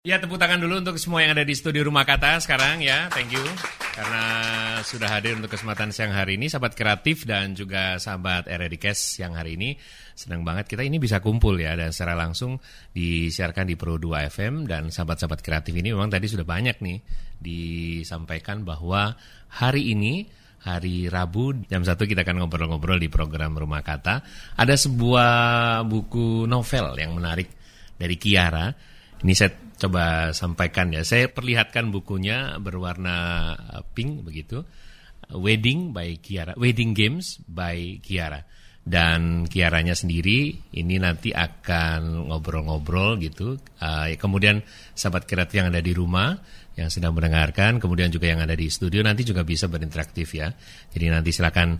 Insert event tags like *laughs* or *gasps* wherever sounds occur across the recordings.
Ya tepuk tangan dulu untuk semua yang ada di studio Rumah Kata sekarang ya, thank you karena sudah hadir untuk kesempatan siang hari ini, sahabat kreatif dan juga sahabat Eredikes yang hari ini senang banget kita ini bisa kumpul ya dan secara langsung disiarkan di Pro 2 FM dan sahabat-sahabat kreatif ini memang tadi sudah banyak nih disampaikan bahwa hari ini hari Rabu jam satu kita akan ngobrol-ngobrol di program Rumah Kata. Ada sebuah buku novel yang menarik dari Kiara. Ini saya coba sampaikan ya. Saya perlihatkan bukunya berwarna uh, pink begitu. Wedding by Kiara, Wedding Games by Kiara. Dan Kiaranya sendiri ini nanti akan ngobrol-ngobrol gitu. Uh, kemudian sahabat kreatif yang ada di rumah yang sedang mendengarkan, kemudian juga yang ada di studio nanti juga bisa berinteraktif ya. Jadi nanti silakan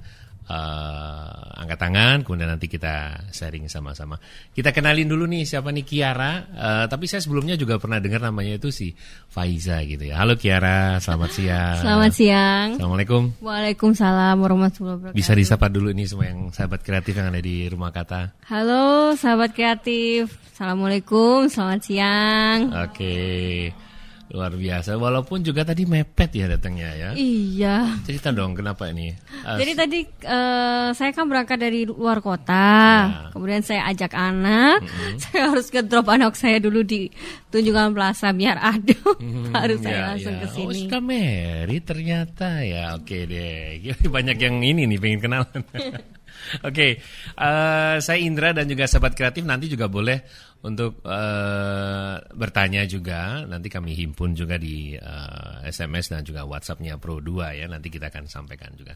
uh, angkat tangan, kemudian nanti kita sharing sama-sama. Kita kenalin dulu nih siapa nih Kiara. Uh, tapi saya sebelumnya juga pernah dengar namanya itu si Faiza gitu ya. Halo Kiara, selamat siang. Selamat siang. Assalamualaikum. Waalaikumsalam warahmatullahi wabarakatuh. Bisa disapa dulu nih semua yang sahabat kreatif yang ada di rumah kata. Halo sahabat kreatif. Assalamualaikum, selamat siang. Oke. Okay. Luar biasa, walaupun juga tadi mepet ya datangnya ya. Iya. Cerita dong kenapa ini? Uh, Jadi tadi uh, saya kan berangkat dari luar kota, ya. kemudian saya ajak anak, mm -hmm. *laughs* saya harus ke drop anak saya dulu di Tunjungan Plaza biar ada, mm, *laughs* baru saya ya, langsung ya. ke sini. Oh, suka Mary ternyata ya, oke deh. Banyak yang ini nih pengen kenalan. *laughs* *laughs* Oke, okay. uh, saya Indra dan juga sahabat kreatif nanti juga boleh untuk uh, bertanya juga nanti kami himpun juga di uh, eh, SMS dan juga WhatsAppnya Pro 2 ya nanti kita akan sampaikan juga.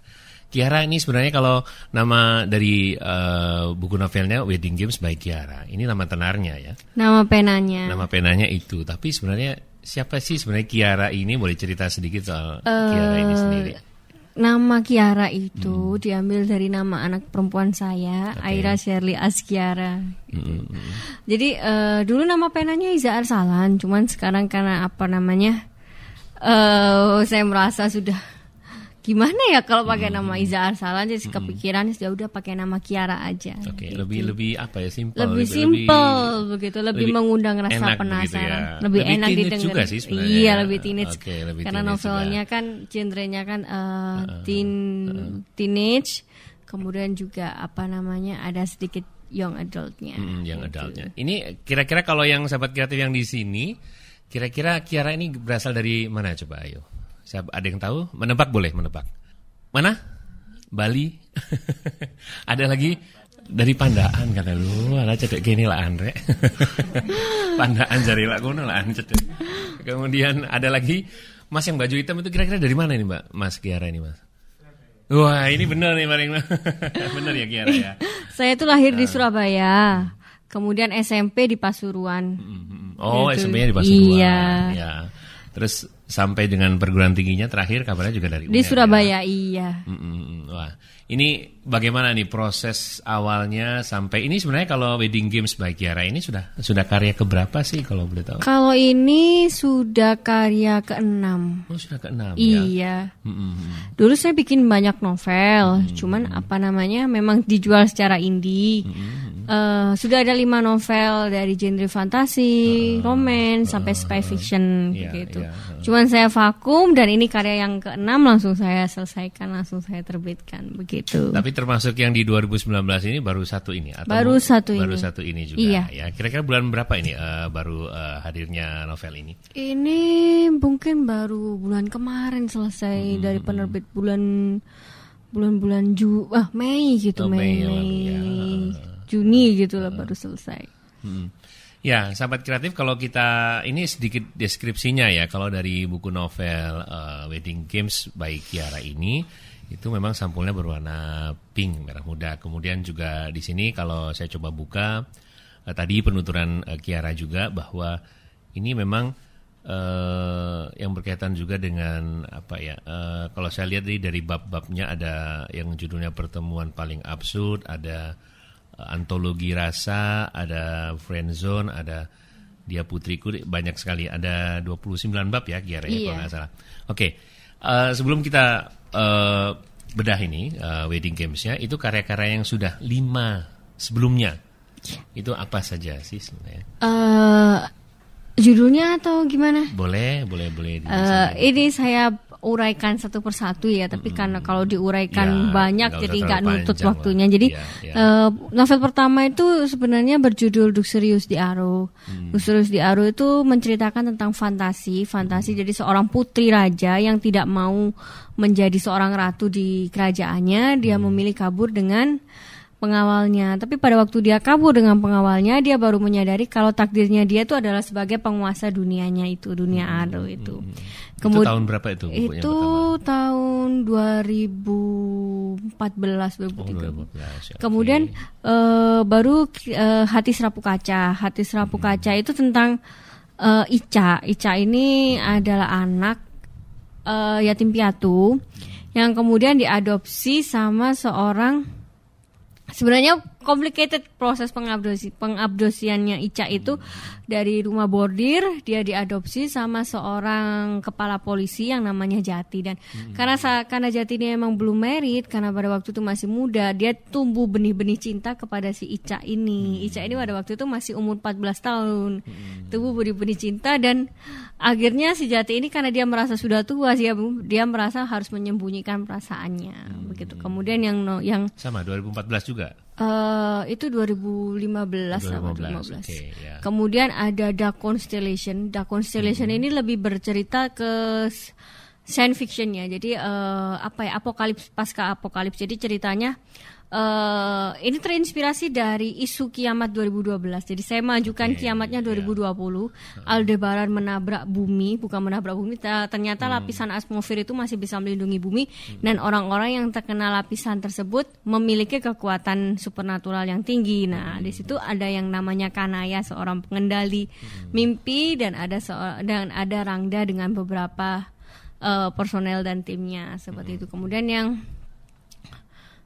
Kiara ini sebenarnya kalau nama dari uh, buku novelnya Wedding Games by Kiara ini nama tenarnya ya. Nama penanya. Nama penanya itu tapi sebenarnya siapa sih sebenarnya Kiara ini boleh cerita sedikit soal uh, Kiara ini sendiri? Nama Kiara itu hmm. diambil dari nama anak perempuan saya, okay. Aira Shirley Askiara. Gitu. Hmm. Jadi uh, dulu nama penanya Iza Arsalan, cuman sekarang karena apa namanya, uh, saya merasa sudah gimana ya kalau pakai hmm. nama Iza Arsalan jadi hmm. kepikiran ya udah pakai nama Kiara aja. Oke, okay, gitu. lebih lebih apa ya simpel. Lebih, simpel begitu, lebih, lebih mengundang rasa penasaran, ya. lebih, lebih enak didengar. Juga sih Iya, lebih teenage. Okay, lebih Karena teenage novelnya juga. kan genrenya kan uh, uh, teen uh. teenage, kemudian juga apa namanya ada sedikit young adultnya. Hmm, young gitu. adultnya. Ini kira-kira kalau yang sahabat kreatif yang di sini, kira-kira Kiara ini berasal dari mana coba ayo? Siapa ada yang tahu? Menebak boleh menebak. Mana? Bali. *laughs* ada lagi dari Pandaan kata lu, ada cedek gini lah Andre. *laughs* pandaan jari lah kono lah cedek. Kemudian ada lagi Mas yang baju hitam itu kira-kira dari mana ini Mbak? Mas Kiara ini Mas. Wah ini benar nih paling *laughs* benar ya Kiara ya. Saya itu lahir di Surabaya. Kemudian SMP di Pasuruan. Oh, gitu. SMP-nya di Pasuruan. Iya. Ya. Terus sampai dengan perguruan tingginya terakhir kabarnya juga dari di Surabaya ya. iya. Mm -mm. Wah ini bagaimana nih proses awalnya sampai ini sebenarnya kalau wedding games by Kiara ini sudah sudah karya keberapa sih kalau boleh tahu? Kalau ini sudah karya keenam. Oh sudah keenam. Iya. Ya? Mm -hmm. Dulu saya bikin banyak novel, mm -hmm. cuman apa namanya memang dijual secara indie. Mm -hmm. Uh, sudah ada lima novel dari genre fantasi, uh, romance uh, sampai spy fiction uh, gitu. Yeah, yeah. Cuman saya vakum dan ini karya yang keenam langsung saya selesaikan, langsung saya terbitkan begitu. Tapi termasuk yang di 2019 ini baru satu ini atau baru satu baru ini. satu ini juga iya. ya. Kira-kira bulan berapa ini uh, baru uh, hadirnya novel ini? Ini mungkin baru bulan kemarin selesai hmm. dari penerbit bulan bulan-bulan Ju ah Mei gitu oh, Mei, Mei, Mei ya. Juni gitu lah baru selesai. Hmm. Ya, sahabat kreatif kalau kita ini sedikit deskripsinya ya kalau dari buku novel uh, Wedding Games by Kiara ini itu memang sampulnya berwarna pink merah muda. Kemudian juga di sini kalau saya coba buka uh, tadi penuturan uh, Kiara juga bahwa ini memang uh, yang berkaitan juga dengan apa ya? Uh, kalau saya lihat dari dari bab-babnya ada yang judulnya pertemuan paling absurd, ada antologi rasa, ada friend zone, ada dia putriku banyak sekali. Ada 29 bab ya kira ya iya. kalau nggak salah. Oke. Okay. Uh, eh, sebelum kita uh, bedah ini uh, wedding gamesnya itu karya-karya yang sudah lima sebelumnya. Itu apa saja sih sebenarnya? Uh, Judulnya atau gimana? Boleh, boleh, boleh. Uh, ini saya uraikan satu persatu ya, tapi hmm. karena kalau diuraikan ya, banyak jadi nggak nutut waktunya. Jadi ya, ya. Uh, novel pertama itu sebenarnya berjudul Duk Serius di Aro. Hmm. Di Aro itu menceritakan tentang fantasi, fantasi hmm. jadi seorang putri raja yang tidak mau menjadi seorang ratu di kerajaannya, dia hmm. memilih kabur dengan pengawalnya. Tapi pada waktu dia kabur dengan pengawalnya, dia baru menyadari kalau takdirnya dia itu adalah sebagai penguasa dunianya itu, dunia hmm, Aro itu. Hmm. Kemudian, itu tahun berapa itu? Itu tahun 2014 2013. Oh, 2014 Kemudian uh, baru uh, Hati Serapu Kaca. Hati Serapu hmm. Kaca itu tentang uh, Ica. Ica ini adalah anak uh, yatim piatu yang kemudian diadopsi sama seorang sebenarnya complicated proses pengabdosi pengabdosiannya Ica itu dari rumah bordir dia diadopsi sama seorang kepala polisi yang namanya Jati dan hmm. karena karena Jati ini emang belum merit karena pada waktu itu masih muda dia tumbuh benih-benih cinta kepada si Ica ini hmm. Ica ini pada waktu itu masih umur 14 tahun hmm. tumbuh benih-benih cinta dan akhirnya si Jati ini karena dia merasa sudah tua dia dia merasa harus menyembunyikan perasaannya hmm. begitu kemudian yang yang sama 2014 juga Uh, itu 2015, 2015 sama 2015. Okay, yeah. Kemudian ada Dark Constellation. Dark Constellation hmm. ini lebih bercerita ke science fiction ya. Jadi uh, apa ya apokalips pasca apokalips. Jadi ceritanya uh, ini terinspirasi dari isu kiamat 2012. Jadi saya majukan okay, kiamatnya 2020. Yeah. Aldebaran menabrak bumi, bukan menabrak bumi, ternyata hmm. lapisan atmosfer itu masih bisa melindungi bumi hmm. dan orang-orang yang terkena lapisan tersebut memiliki kekuatan supernatural yang tinggi. Nah, hmm. di situ ada yang namanya Kanaya, seorang pengendali hmm. mimpi dan ada dan ada Rangda dengan beberapa uh, personel dan timnya seperti hmm. itu. Kemudian yang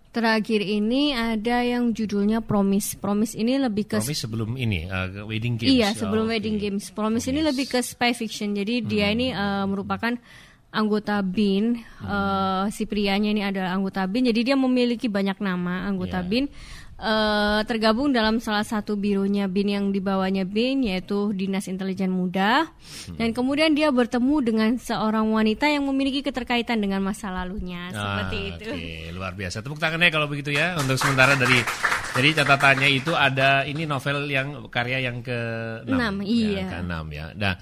Terakhir ini ada yang judulnya Promise. Promise ini lebih ke Promise sebelum ini uh, Wedding Games. Iya, sebelum oh, Wedding okay. Games. Promise, Promise ini lebih ke spy fiction. Jadi hmm. dia ini uh, merupakan anggota BIN. Hmm. Uh, si prianya ini adalah anggota BIN. Jadi dia memiliki banyak nama anggota yeah. BIN uh, tergabung dalam salah satu bironya BIN yang dibawanya BIN yaitu Dinas Intelijen Muda hmm. dan kemudian dia bertemu dengan seorang wanita yang memiliki keterkaitan dengan masa lalunya ah, seperti itu. Okay. luar biasa. Tepuk tangannya kalau begitu ya untuk sementara dari jadi catatannya itu ada ini novel yang karya yang ke enam, iya. Ya, ke enam ya. Nah,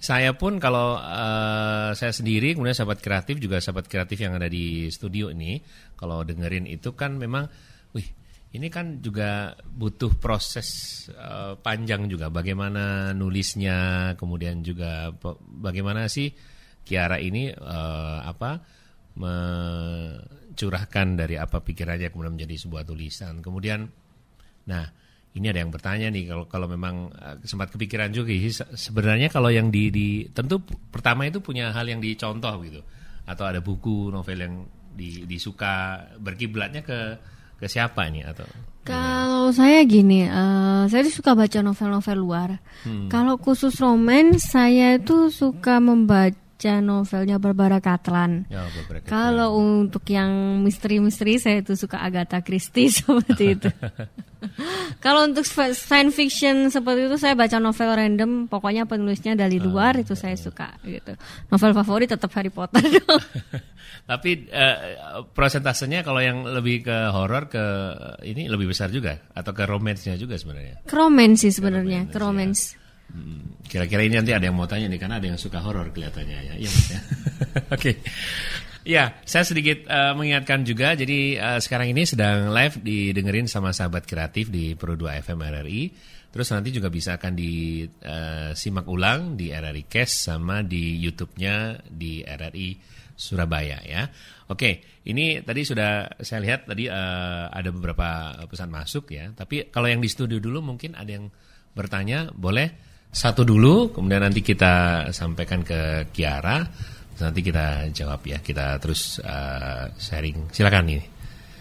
saya pun kalau uh, saya sendiri kemudian sahabat kreatif juga sahabat kreatif yang ada di studio ini kalau dengerin itu kan memang wih ini kan juga butuh proses uh, panjang juga. Bagaimana nulisnya kemudian juga bagaimana sih Kiara ini uh, apa mencurahkan dari apa pikirannya kemudian menjadi sebuah tulisan. Kemudian nah ini ada yang bertanya nih kalau kalau memang uh, sempat kepikiran juga sebenarnya kalau yang di, di tentu pertama itu punya hal yang dicontoh gitu. Atau ada buku novel yang di, disuka berkiblatnya ke ke siapa ini atau kalau saya gini, uh, saya suka baca novel-novel luar. Hmm. Kalau khusus roman, saya itu suka membaca novelnya Barbara Catlan. Ya, Kalau untuk yang misteri-misteri, saya itu suka Agatha Christie *laughs* seperti itu. *laughs* Kalau untuk science fiction seperti itu saya baca novel random, pokoknya penulisnya dari ah, luar itu saya suka gitu. Novel favorit tetap Harry Potter *laughs* Tapi uh, prosentasenya kalau yang lebih ke horor ke ini lebih besar juga atau ke romansnya juga sebenarnya? Ke romance sih sebenarnya, ke romance. Ya. Kira-kira ini nanti ada yang mau tanya nih karena ada yang suka horor kelihatannya ya. Iya ya. *laughs* Oke. okay. Ya, saya sedikit uh, mengingatkan juga. Jadi uh, sekarang ini sedang live didengerin sama sahabat kreatif di Pro 2 FM RRI. Terus nanti juga bisa akan disimak uh, ulang di RRI Cash sama di YouTube-nya di RRI Surabaya ya. Oke, ini tadi sudah saya lihat tadi uh, ada beberapa pesan masuk ya. Tapi kalau yang di studio dulu mungkin ada yang bertanya, boleh satu dulu, kemudian nanti kita sampaikan ke Kiara nanti kita jawab ya. Kita terus uh, sharing. Silakan ini.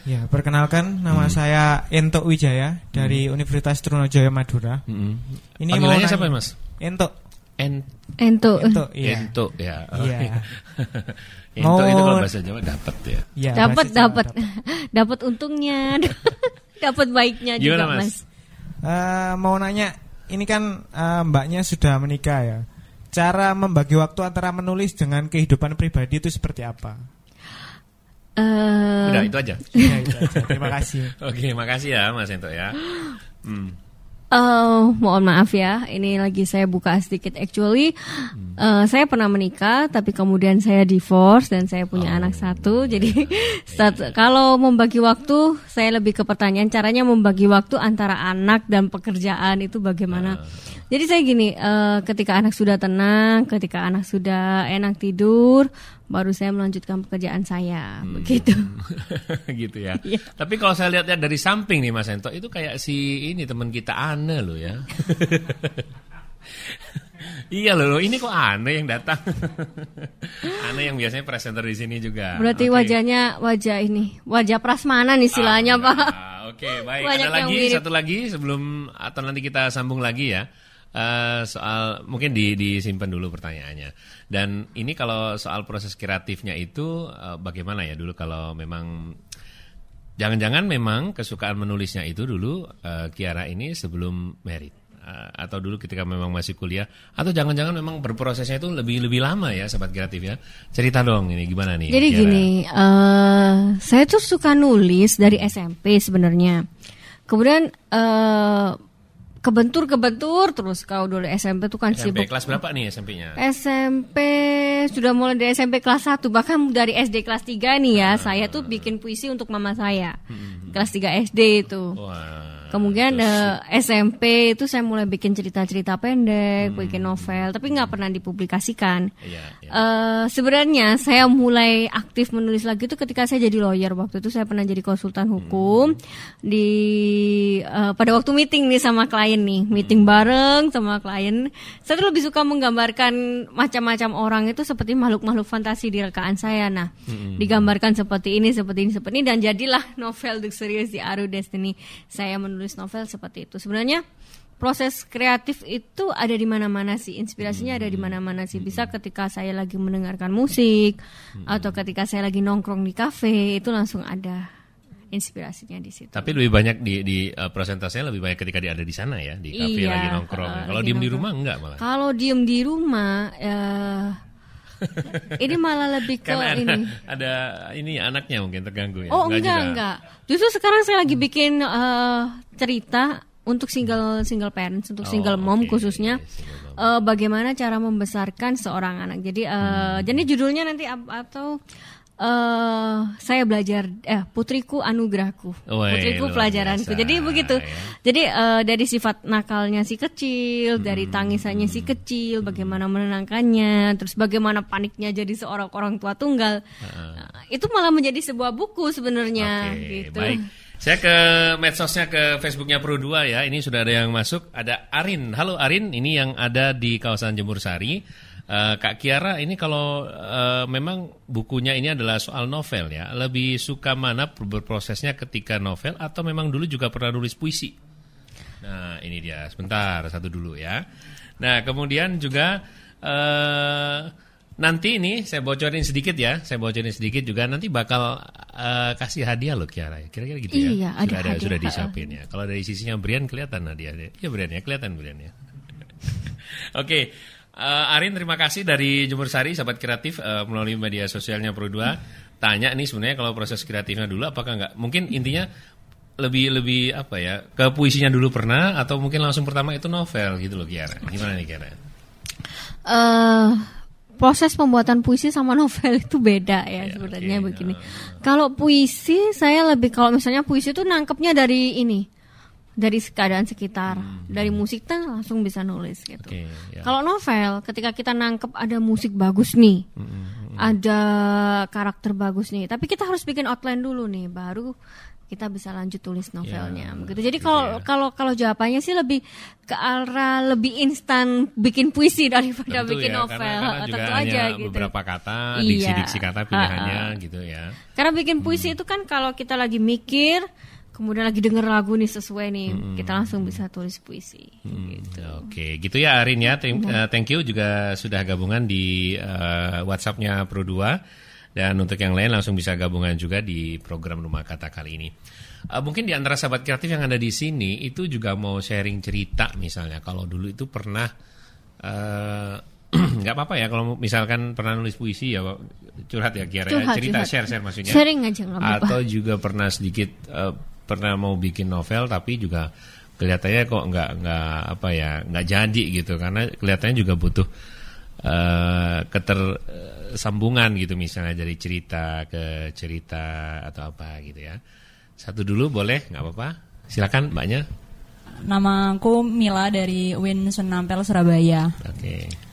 Ya, perkenalkan nama hmm. saya Ento Wijaya dari hmm. Universitas Trunojoyo Madura. Hmm. Ini Panggilannya siapa ya, Mas? Ento. En Ento. Ento, iya. Ento ya. Oh, iya. *laughs* iya. Ento itu kalau bahasa Jawa dapat ya. ya dapat dapat. Dapat untungnya. *laughs* dapat baiknya Gimana, juga, Mas. Mas. Uh, mau nanya ini kan uh, mbaknya sudah menikah ya. Cara membagi waktu antara menulis dengan kehidupan pribadi itu seperti apa? Uh, Udah itu aja. ya, itu aja. Terima kasih. *laughs* Oke, makasih ya Mas Ento ya. Hmm. Uh, mohon maaf ya, ini lagi saya buka sedikit. Actually, uh, saya pernah menikah, tapi kemudian saya divorce dan saya punya Oh. anak satu. Jadi, *laughs* start- kalau membagi waktu, saya lebih ke pertanyaan caranya membagi waktu antara anak dan pekerjaan itu bagaimana. Jadi saya gini, uh, ketika anak sudah tenang, ketika anak sudah enak tidur, baru saya melanjutkan pekerjaan saya, begitu. *laughs* gitu ya. Iya. Tapi kalau saya lihat dari samping nih Mas Ento, itu kayak si ini teman kita Ane loh ya. *laughs* iya loh, ini kok Ane yang datang. *laughs* Ane yang biasanya presenter di sini juga. Berarti Oke. wajahnya wajah ini, wajah prasmanan istilahnya, Ah, Pak. Oke, baik. Banyak Ada lagi mirip. satu lagi sebelum atau nanti kita sambung lagi ya. Eh, soal mungkin di disimpan dulu pertanyaannya. Dan ini kalau soal proses kreatifnya itu eh, bagaimana ya dulu kalau memang jangan-jangan memang kesukaan menulisnya itu dulu eh, Kiara ini sebelum merit Eh, atau dulu ketika memang masih kuliah atau jangan-jangan memang berprosesnya itu lebih lebih lama ya sobat kreatif ya. Cerita dong ini gimana nih? Jadi Kiara? gini, eh saya tuh suka nulis dari SMP sebenarnya. Kemudian eh kebentur-kebentur terus. Kalau dulu SMP tuh kan SMP sibuk. kelas berapa nih SMP-nya? SMP sudah mulai dari SMP kelas 1 bahkan dari SD kelas 3 nih ya. Saya tuh bikin puisi untuk mama saya. Kelas 3 SD itu. Kemudian eh, SMP itu saya mulai bikin cerita-cerita pendek bikin novel tapi nggak pernah dipublikasikan. Iya, iya. Eh, sebenarnya saya mulai aktif menulis lagi itu ketika saya jadi lawyer. Waktu itu saya pernah jadi konsultan hukum di eh, pada waktu meeting nih sama klien nih. Meeting bareng sama klien. Saya tuh lebih suka menggambarkan macam-macam orang itu seperti makhluk-makhluk fantasi di rekaan saya. Nah digambarkan seperti ini seperti ini seperti ini dan jadilah *laughs* novel The Serious di Aru Destiny. Saya menulis novel seperti itu. Sebenarnya proses kreatif itu ada di mana-mana sih. Inspirasinya ada di mana-mana sih. Bisa ketika saya lagi mendengarkan musik atau ketika saya lagi nongkrong di kafe itu langsung ada inspirasinya di situ. Tapi lebih banyak di di uh, persentasenya lebih banyak ketika dia ada di sana ya, di kafe Iya, lagi nongkrong. uh, Kalau diem di nongkrong. rumah enggak malah. kalau diem di rumah eh, *laughs* ini malah lebih ke Karena ada, ini *laughs* ada ini anaknya mungkin terganggu ya. Oh enggak juga. enggak. Justru sekarang saya lagi bikin eh, cerita untuk single single parents untuk Oh, single mom oke. khususnya Single mom. eh, bagaimana cara membesarkan seorang anak. Jadi eh, Hmm. jadi judulnya nanti atau eh saya belajar eh putriku anugerahku. Woi, putriku pelajaranku. biasa, Jadi begitu. ya. Jadi eh, dari sifat nakalnya si kecil, dari Hmm. tangisannya si kecil, bagaimana menenangkannya, terus bagaimana paniknya jadi seorang orang tua tunggal. Nah, itu malah menjadi sebuah buku sebenarnya Oke, gitu. baik. Saya ke medsosnya ke Facebooknya Pro 2 ya. Ini sudah ada yang masuk. Ada Arin. Halo Arin, ini yang ada di kawasan Jemur Sari. Eh, Kak Kiara, ini kalau eh, memang bukunya ini adalah soal novel ya. Lebih suka mana berprosesnya ketika novel atau memang dulu juga pernah nulis puisi? Nah, ini dia. Sebentar, satu dulu ya. Nah, kemudian juga eh nanti ini saya bocorin sedikit ya. Saya bocorin sedikit juga nanti bakal eh, kasih hadiah loh Kiara. Kira-kira gitu ya. Iya, ada sudah ada hadiah. sudah disiapin ya. Kalau dari sisinya Brian kelihatan hadiahnya. Iya Brian ya, kelihatan Brian ya. *laughs* Oke. Eh, Arin terima kasih dari Jemur Sari sahabat kreatif eh, melalui media sosialnya Pro 2 tanya nih sebenarnya kalau proses kreatifnya dulu apakah enggak mungkin intinya lebih lebih apa ya ke puisinya dulu pernah atau mungkin langsung pertama itu novel gitu loh Kiara gimana nih Kiara eh proses pembuatan puisi sama *laughs* novel itu beda ya Ya, sebenarnya oke. begini. Kalau puisi saya lebih kalau misalnya puisi itu nangkepnya dari ini dari keadaan sekitar, dari musik kan langsung bisa nulis gitu. Hmm. Oke, ya. Kalau novel ketika kita nangkep ada musik bagus nih, Hmm, ada karakter bagus nih, tapi kita harus bikin outline dulu nih baru kita bisa lanjut tulis novelnya Ya, begitu. Jadi gitu kalau ya. kalau kalau jawabannya sih lebih ke arah lebih instan bikin puisi *laughs* daripada Tentu bikin ya, novel. karena, karena Tentu hanya aja gitu. beberapa kata Iya. diksi-diksi kata pilihannya gitu ya Karena bikin puisi itu kan kalau kita lagi mikir, kemudian lagi denger lagu nih sesuai nih, kita langsung bisa tulis puisi. Hmm, Gitu. Oke, gitu ya Arin ya. Thank, eh, thank you juga sudah gabungan di eh, WhatsApp-nya Pro 2 dan untuk yang lain langsung bisa gabungan juga di program Rumah Kata kali ini. Uh, mungkin di antara sahabat kreatif yang ada di sini itu juga mau sharing cerita misalnya. Kalau dulu itu pernah uh, *clears throat* nggak apa-apa ya kalau misalkan pernah nulis puisi ya curhat ya Kiara ya. Cerita curhat. share share maksudnya Sharing aja apa-apa. atau juga pernah sedikit uh, pernah mau bikin novel tapi juga kelihatannya kok nggak nggak apa ya nggak jadi gitu. Karena kelihatannya juga butuh uh, ketersambungan gitu misalnya dari cerita ke cerita atau apa gitu ya. Satu dulu boleh nggak apa-apa. Silakan mbaknya. Nama aku Mila dari Win Sunampel Surabaya. oke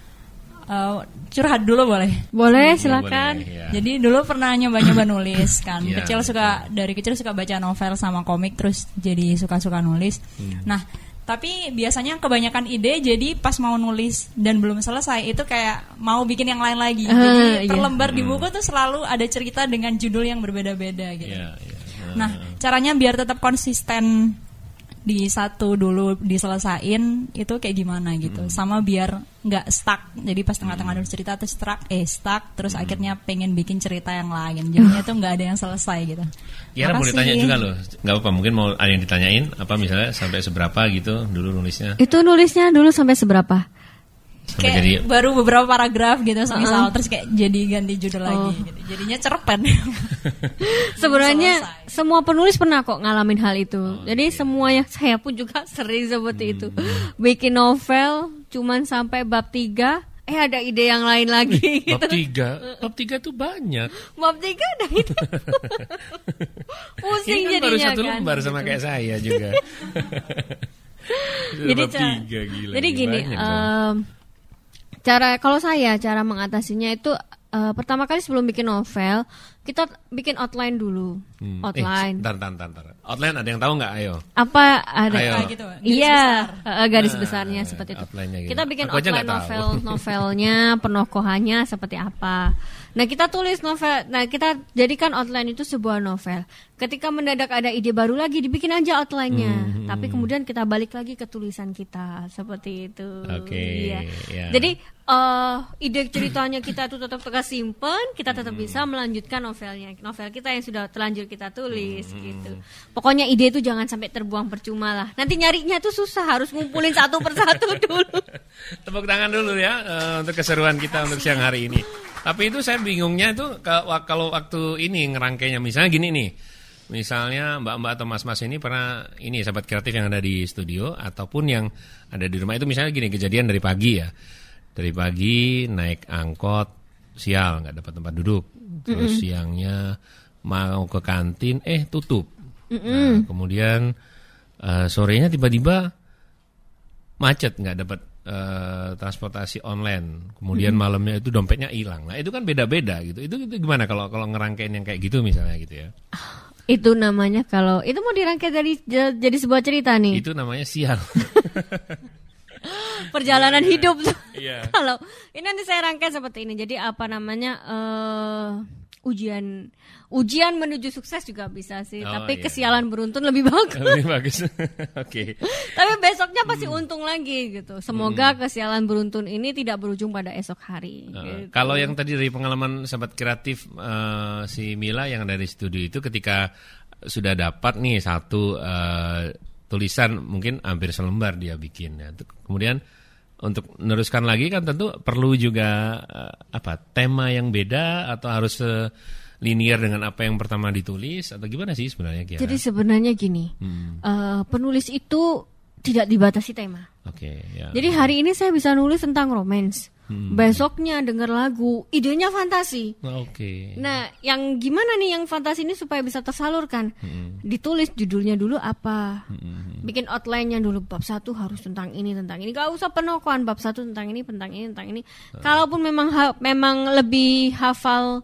Eh, curhat dulu boleh? Boleh, Boleh, silakan. boleh, ya. Jadi dulu pernah nyoba-nyoba *coughs* nulis kan. Iya, kecil suka dari kecil suka baca novel sama komik terus jadi suka-suka nulis. Hmm. Nah, tapi biasanya kebanyakan ide jadi pas mau nulis dan belum selesai itu kayak mau bikin yang lain lagi. Ah, jadi iya. per lembar Hmm. di buku tuh selalu ada cerita dengan judul yang berbeda-beda gitu. Iya, iya. Nah, caranya biar tetap konsisten di satu dulu diselesain itu kayak gimana gitu. Hmm. Sama biar nggak stuck. Jadi pas tengah-tengah nulis cerita tuh stuck, eh stuck, terus Hmm. akhirnya pengen bikin cerita yang lain. Jadinya tuh nggak ada yang selesai gitu. Mau Makasih. ditanya juga loh, nggak apa-apa. Mungkin mau ada yang ditanyain, apa misalnya sampai seberapa gitu dulu nulisnya, Itu nulisnya dulu sampai seberapa? Kayak jadi baru beberapa paragraf gitu misal terus kayak jadi ganti judul lagi gitu. Jadinya cerpen. *laughs* Sebenarnya Selesai. semua penulis pernah kok ngalamin hal itu. Oh, Jadi iya. semua yang *laughs* saya pun juga sering seperti itu. Hmm. Bikin novel cuman sampai bab 3 eh ada ide yang lain lagi bab gitu. tiga, *laughs* bab tiga tuh banyak. Bab 3 ada ide. Pusing Ini kan jadinya baru satu kan. lembar sama gitu. kayak saya juga. jadi bab tiga gila. jadi gini em, cara kalau saya cara mengatasinya itu eh, pertama kali sebelum bikin novel kita bikin outline dulu Hmm. outline Eh, ntar, ntar, ntar. Outline ada yang tahu nggak? Ayo. apa ada Ayo. Ah, gitu. Garis iya besar. eh, garis Nah, besarnya seperti itu gitu. kita bikin Aku outline novel novelnya *laughs* penokohannya seperti apa nah kita tulis novel. Nah kita jadikan outline itu sebuah novel. Ketika mendadak ada ide baru lagi dibikin aja outline-nya. Hmm, tapi kemudian kita balik lagi ke tulisan kita. Seperti itu. Oke, Iya. ya. jadi eh, ide ceritanya kita tuh tetap tetap simpen. Kita tetap Hmm. bisa melanjutkan novelnya. Novel kita yang sudah terlanjur kita tulis Hmm, gitu. pokoknya ide itu jangan sampai terbuang percuma lah. Nanti nyarinya tuh susah. Harus ngumpulin satu persatu *laughs* dulu. Tepuk tangan dulu ya eh, untuk keseruan kita untuk siang hari ini. Tapi itu saya bingungnya itu kalau waktu ini ngerangkainya misalnya gini nih. Misalnya mbak-mbak atau mas-mas ini pernah ini sahabat kreatif yang ada di studio ataupun yang ada di rumah itu misalnya gini kejadian dari pagi ya. Dari pagi naik angkot sial nggak dapat tempat duduk. Terus siangnya mau ke kantin eh tutup. Nah, kemudian eh, sorenya tiba-tiba macet nggak dapat eh, transportasi online. Kemudian malamnya itu dompetnya hilang. Nah itu kan beda-beda gitu. Itu, itu gimana kalau kalau ngerangkain yang kayak gitu misalnya gitu ya? Itu namanya kalau itu mau dirangkai dari jadi sebuah cerita nih. Itu namanya sial. *laughs* Perjalanan hidup tuh. Iya. *laughs* kalau ini nanti saya rangkai seperti ini. Jadi apa namanya eh ujian ujian menuju sukses juga bisa sih Oh, tapi iya. kesialan beruntun lebih bagus lebih bagus *laughs* oke tapi besoknya pasti untung lagi gitu semoga kesialan beruntun ini tidak berujung pada esok hari Uh, gitu. Kalau yang tadi dari pengalaman sahabat kreatif eh, si Mila yang dari studio itu ketika sudah dapat nih satu eh, tulisan mungkin hampir selembar dia bikin ya. Kemudian untuk meneruskan lagi kan tentu perlu juga eh, apa tema yang beda atau harus eh, linear dengan apa yang pertama ditulis atau gimana sih sebenarnya Kiara? jadi sebenarnya gini Hmm, eh, penulis itu tidak dibatasi tema Oke ya. Jadi hari ini saya bisa nulis tentang romance. Hmm. Besoknya denger lagu, idenya fantasi. Oke. Nah, yang gimana nih yang fantasi ini supaya bisa tersalurkan? Hmm. Ditulis judulnya dulu apa? Bikin outline-nya dulu bab satu harus tentang ini tentang ini. Gak usah penokohan bab satu tentang ini tentang ini tentang ini. Kalaupun memang ha- memang lebih hafal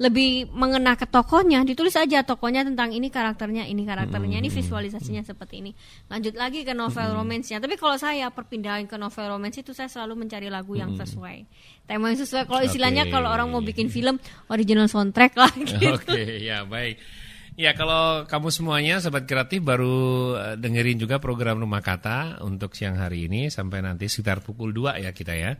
lebih mengena ke tokohnya, ditulis aja tokohnya tentang ini karakternya, ini karakternya, ini visualisasinya seperti ini. Lanjut lagi ke novel romance-nya. Tapi kalau saya perpindahan ke novel romance itu saya selalu mencari lagu yang sesuai. Tema yang sesuai. Kalau istilahnya Oke. kalau orang mau bikin film original soundtrack lah *laughs* gitu. Oke, ya baik. Ya kalau kamu semuanya sobat kreatif baru eh, dengerin juga program Rumah Kata untuk siang hari ini sampai nanti sekitar pukul 2 ya kita ya.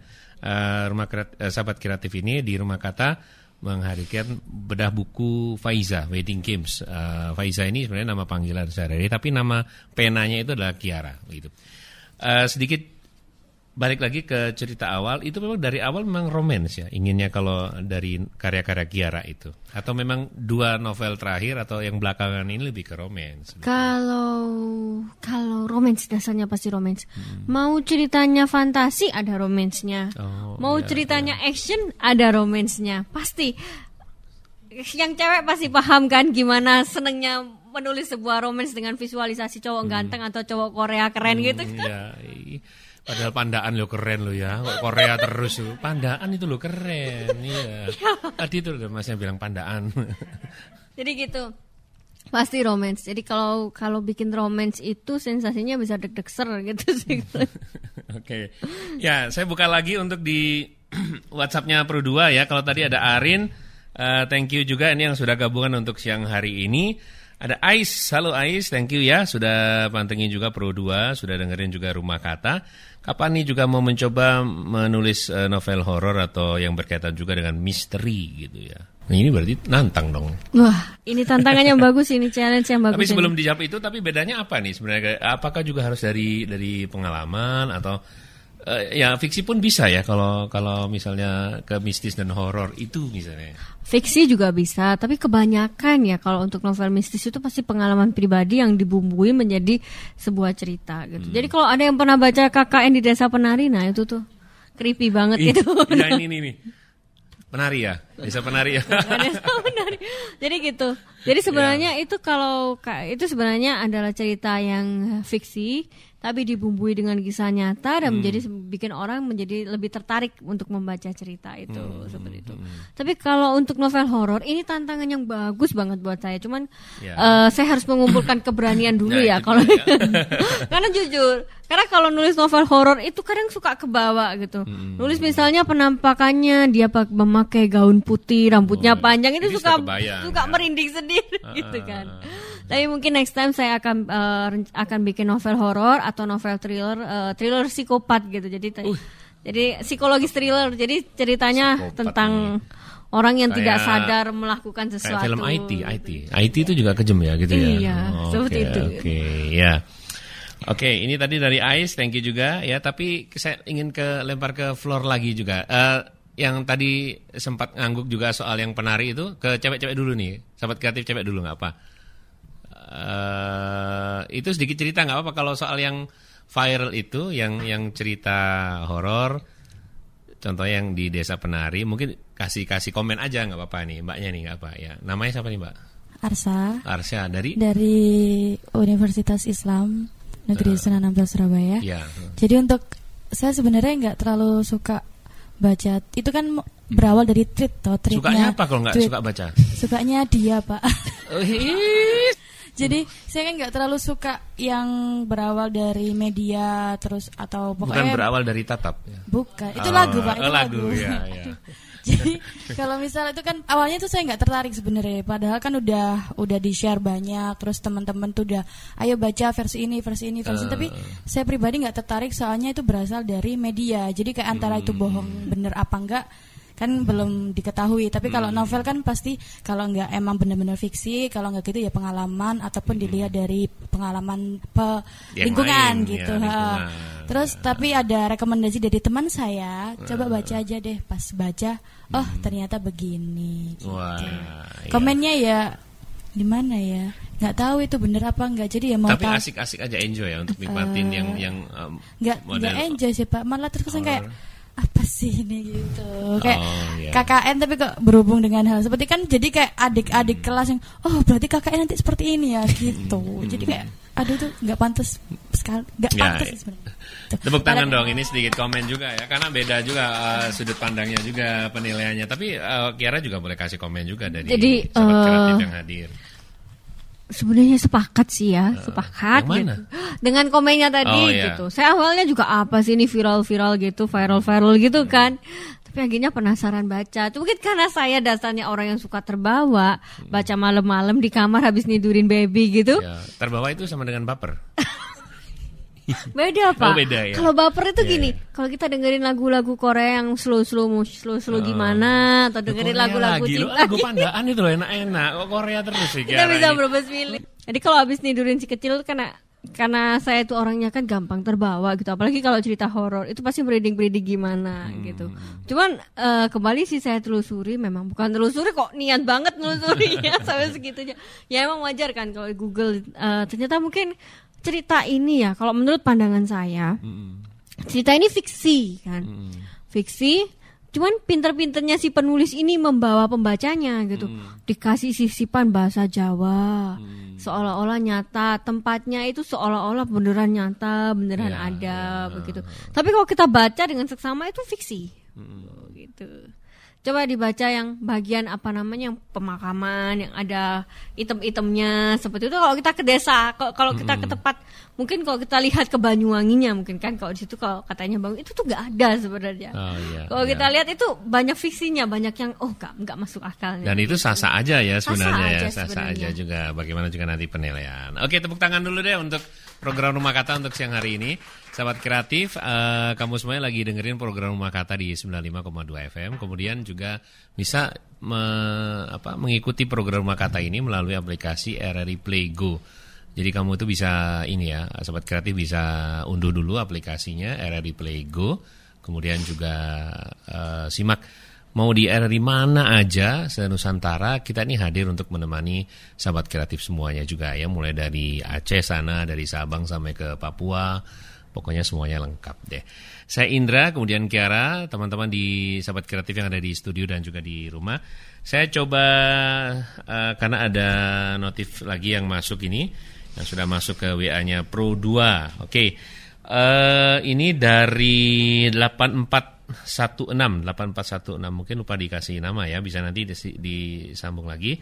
Eh, rumah kreat- eh, sahabat kreatif ini di Rumah Kata menghadirkan bedah buku Faiza Wedding Games. Uh, Faiza ini sebenarnya nama panggilan sehari-hari, tapi nama penanya itu adalah Kiara. Gitu. Uh, sedikit balik lagi ke cerita awal itu memang dari awal memang romans ya inginnya kalau dari karya-karya Kiara itu atau memang dua novel terakhir atau yang belakangan ini lebih ke romans kalau kalau romans dasarnya pasti romans hmm. mau ceritanya fantasi ada romansnya oh, mau iya, ceritanya iya. action ada romansnya pasti yang cewek pasti paham kan gimana senengnya menulis sebuah romans dengan visualisasi cowok hmm. ganteng atau cowok Korea keren hmm, gitu kan iya. Padahal pandaan lo keren lo ya, Korea terus lo. Pandaan itu lo keren, iya. Tadi itu udah masnya bilang pandaan. Jadi gitu, pasti romance. Jadi kalau kalau bikin romance itu sensasinya bisa deg-deg ser gitu sih. *laughs* Oke, okay. ya saya buka lagi untuk di *clears throat* WhatsAppnya Pro 2 ya. Kalau tadi ada Arin, uh, thank you juga ini yang sudah gabungan untuk siang hari ini. Ada Ais, halo Ais, thank you ya sudah pantengin juga Pro 2, sudah dengerin juga Rumah Kata. Kapan nih juga mau mencoba menulis uh, novel horor atau yang berkaitan juga dengan misteri gitu ya? Nah, ini berarti nantang dong. Wah, ini tantangannya *laughs* bagus ini challenge yang bagus. Tapi sebelum dijawab itu, tapi bedanya apa nih sebenarnya? Apakah juga harus dari dari pengalaman atau uh, ya fiksi pun bisa ya kalau kalau misalnya ke mistis dan horor itu misalnya. Fiksi juga bisa, tapi kebanyakan ya kalau untuk novel mistis itu pasti pengalaman pribadi yang dibumbui menjadi sebuah cerita gitu. Hmm. Jadi kalau ada yang pernah baca KKN di Desa Penari, nah itu tuh creepy banget Ih, itu. *laughs* Ya ini ini nih. Penari ya, desa penari ya. *laughs* desa penari. Jadi gitu. Jadi sebenarnya yeah. itu kalau itu sebenarnya adalah cerita yang fiksi tapi dibumbui dengan kisah nyata dan hmm. menjadi bikin orang menjadi lebih tertarik untuk membaca cerita itu hmm. seperti itu. Hmm. Tapi kalau untuk novel horor ini tantangan yang bagus banget buat saya. Cuman ya. uh, saya harus mengumpulkan keberanian dulu nah, *laughs* ya kalau ya. *laughs* karena jujur karena kalau nulis novel horor itu kadang suka kebawa gitu. Hmm. Nulis misalnya penampakannya dia memakai gaun putih, rambutnya oh, panjang itu suka suka ya. merinding sendiri uh, *laughs* gitu kan. Tapi mungkin next time saya akan uh, akan bikin novel horor atau novel thriller uh, thriller psikopat gitu. Jadi uh. jadi psikologis thriller. Jadi ceritanya psikopat tentang ini. orang yang kayak, tidak sadar melakukan sesuatu. Kayak film IT, IT. IT itu juga kejem ya gitu iya, ya. Iya, oh, *laughs* seperti okay, itu. Oke, okay, ya. Oke, okay, ini tadi dari Ais, thank you juga ya. Tapi saya ingin ke lempar ke floor lagi juga. Uh, yang tadi sempat ngangguk juga soal yang penari itu ke cewek-cewek dulu nih, sahabat kreatif cewek dulu nggak apa? Uh, itu sedikit cerita nggak apa-apa. Kalau soal yang viral itu yang yang cerita horor contoh yang di desa penari mungkin kasih kasih komen aja nggak apa-apa nih mbaknya nih nggak apa ya. Namanya siapa nih mbak? Arsa. Arsa dari? Dari Universitas Islam Negeri uh, Sunan Ampel Surabaya. Ya. jadi untuk saya sebenarnya nggak terlalu suka baca itu kan berawal dari tweet toh tweetnya sukanya apa kalau nggak suka baca? Sukanya dia pak jadi saya kan nggak terlalu suka yang berawal dari media terus atau pokoknya bukan berawal dari tatap ya? bukan itu oh, lagu pak itu oh, lagu, lagu. Ya, *laughs* ya. jadi kalau misalnya itu kan awalnya tuh saya nggak tertarik sebenarnya padahal kan udah udah di share banyak terus teman-teman tuh udah ayo baca versi ini versi ini versi uh. ini tapi saya pribadi nggak tertarik soalnya itu berasal dari media jadi kayak antara hmm. itu bohong bener apa enggak kan belum diketahui tapi kalau hmm. novel kan pasti kalau nggak emang benar-benar fiksi kalau nggak gitu ya pengalaman ataupun hmm. dilihat dari pengalaman pe lingkungan lain, gitu ya, lingkungan. terus tapi ada rekomendasi dari teman saya coba baca aja deh pas baca oh hmm. ternyata begini gitu. Wah, iya. komennya ya gimana ya nggak tahu itu bener apa enggak jadi ya mau tapi asik-asik aja enjoy ya untuk nikmatin uh, yang yang um, nggak nggak enjoy sih pak malah terkesan kayak apa sih ini gitu? Kayak oh, yeah. KKN tapi kok berhubung dengan hal seperti kan jadi kayak adik-adik hmm. kelas yang oh berarti KKN nanti seperti ini ya gitu. Hmm. jadi kayak aduh tuh nggak pantas sekali nggak ya, pantas sebenarnya. Tepuk tangan dong ini sedikit komen juga ya karena beda juga uh, sudut pandangnya juga penilaiannya. Tapi uh, Kiara juga boleh kasih komen juga dari jadi, sahabat uh, kreatif yang hadir sebenarnya sepakat sih ya, uh, sepakat gitu. *gasps* Dengan komennya tadi oh, iya. gitu. Saya awalnya juga apa sih ini viral-viral gitu, viral-viral gitu hmm. kan. Tapi akhirnya penasaran baca. Mungkin karena saya dasarnya orang yang suka terbawa, hmm. baca malam-malam di kamar habis nidurin baby gitu. Ya, terbawa itu sama dengan baper. *laughs* Beda pak. Oh, beda ya. Kalau baper itu Iya, gini, iya. kalau kita dengerin lagu-lagu Korea yang slow slow slow slow gimana, atau dengerin Korea lagu-lagu cinta, lagu pandaan itu loh enak-enak. Kok Korea terus sih? *laughs* kita bisa berubah pilih. Jadi kalau habis nidurin si kecil karena karena saya itu orangnya kan gampang terbawa gitu, apalagi kalau cerita horor itu pasti merinding merinding gimana Hmm. gitu. Cuman eh, kembali sih saya telusuri, memang bukan telusuri kok niat banget telusuri *laughs* ya sampai segitunya. Ya emang wajar kan kalau Google eh, ternyata mungkin cerita ini ya, kalau menurut pandangan saya cerita ini fiksi kan? Fiksi cuman pinter-pinternya si penulis ini membawa pembacanya gitu. Dikasih sisipan bahasa Jawa seolah-olah nyata tempatnya itu seolah-olah beneran nyata beneran Ya, ada ya. begitu. Tapi kalau kita baca dengan seksama itu fiksi. Gitu coba dibaca yang bagian apa namanya yang pemakaman yang ada item-itemnya seperti itu kalau kita ke desa kalau kita ke tempat mungkin kalau kita lihat ke Banyuwanginya mungkin kan kalau di situ kalau katanya bang itu tuh nggak ada sebenarnya Oh, iya, kalau iya. kita lihat itu banyak fiksinya banyak yang oh nggak nggak masuk akalnya Dan itu sah-sah aja ya sebenarnya ya, aja sah-sah sebenarnya. aja juga. Bagaimana juga nanti penilaian. Oke, tepuk tangan dulu deh untuk program Rumah Kata untuk siang hari ini. Sahabat kreatif, eh, kamu semuanya lagi dengerin program Rumah Kata di 95,2 FM. Kemudian juga bisa me- apa, mengikuti program Rumah Kata ini melalui aplikasi RRI Play Go. Jadi kamu itu bisa ini ya, sahabat kreatif bisa unduh dulu aplikasinya RRI Play Go. Kemudian juga eh, simak Mau di RRI mana aja se-Nusantara kita ini hadir untuk menemani sahabat kreatif semuanya juga ya mulai dari Aceh sana dari Sabang sampai ke Papua pokoknya semuanya lengkap deh. Saya Indra kemudian Kiara teman-teman di sahabat kreatif yang ada di studio dan juga di rumah. Saya coba eh, karena ada notif lagi yang masuk ini yang sudah masuk ke WA-nya Pro 2. Oke. Eh ini dari 8416 8416 mungkin lupa dikasih nama ya bisa nanti disambung lagi.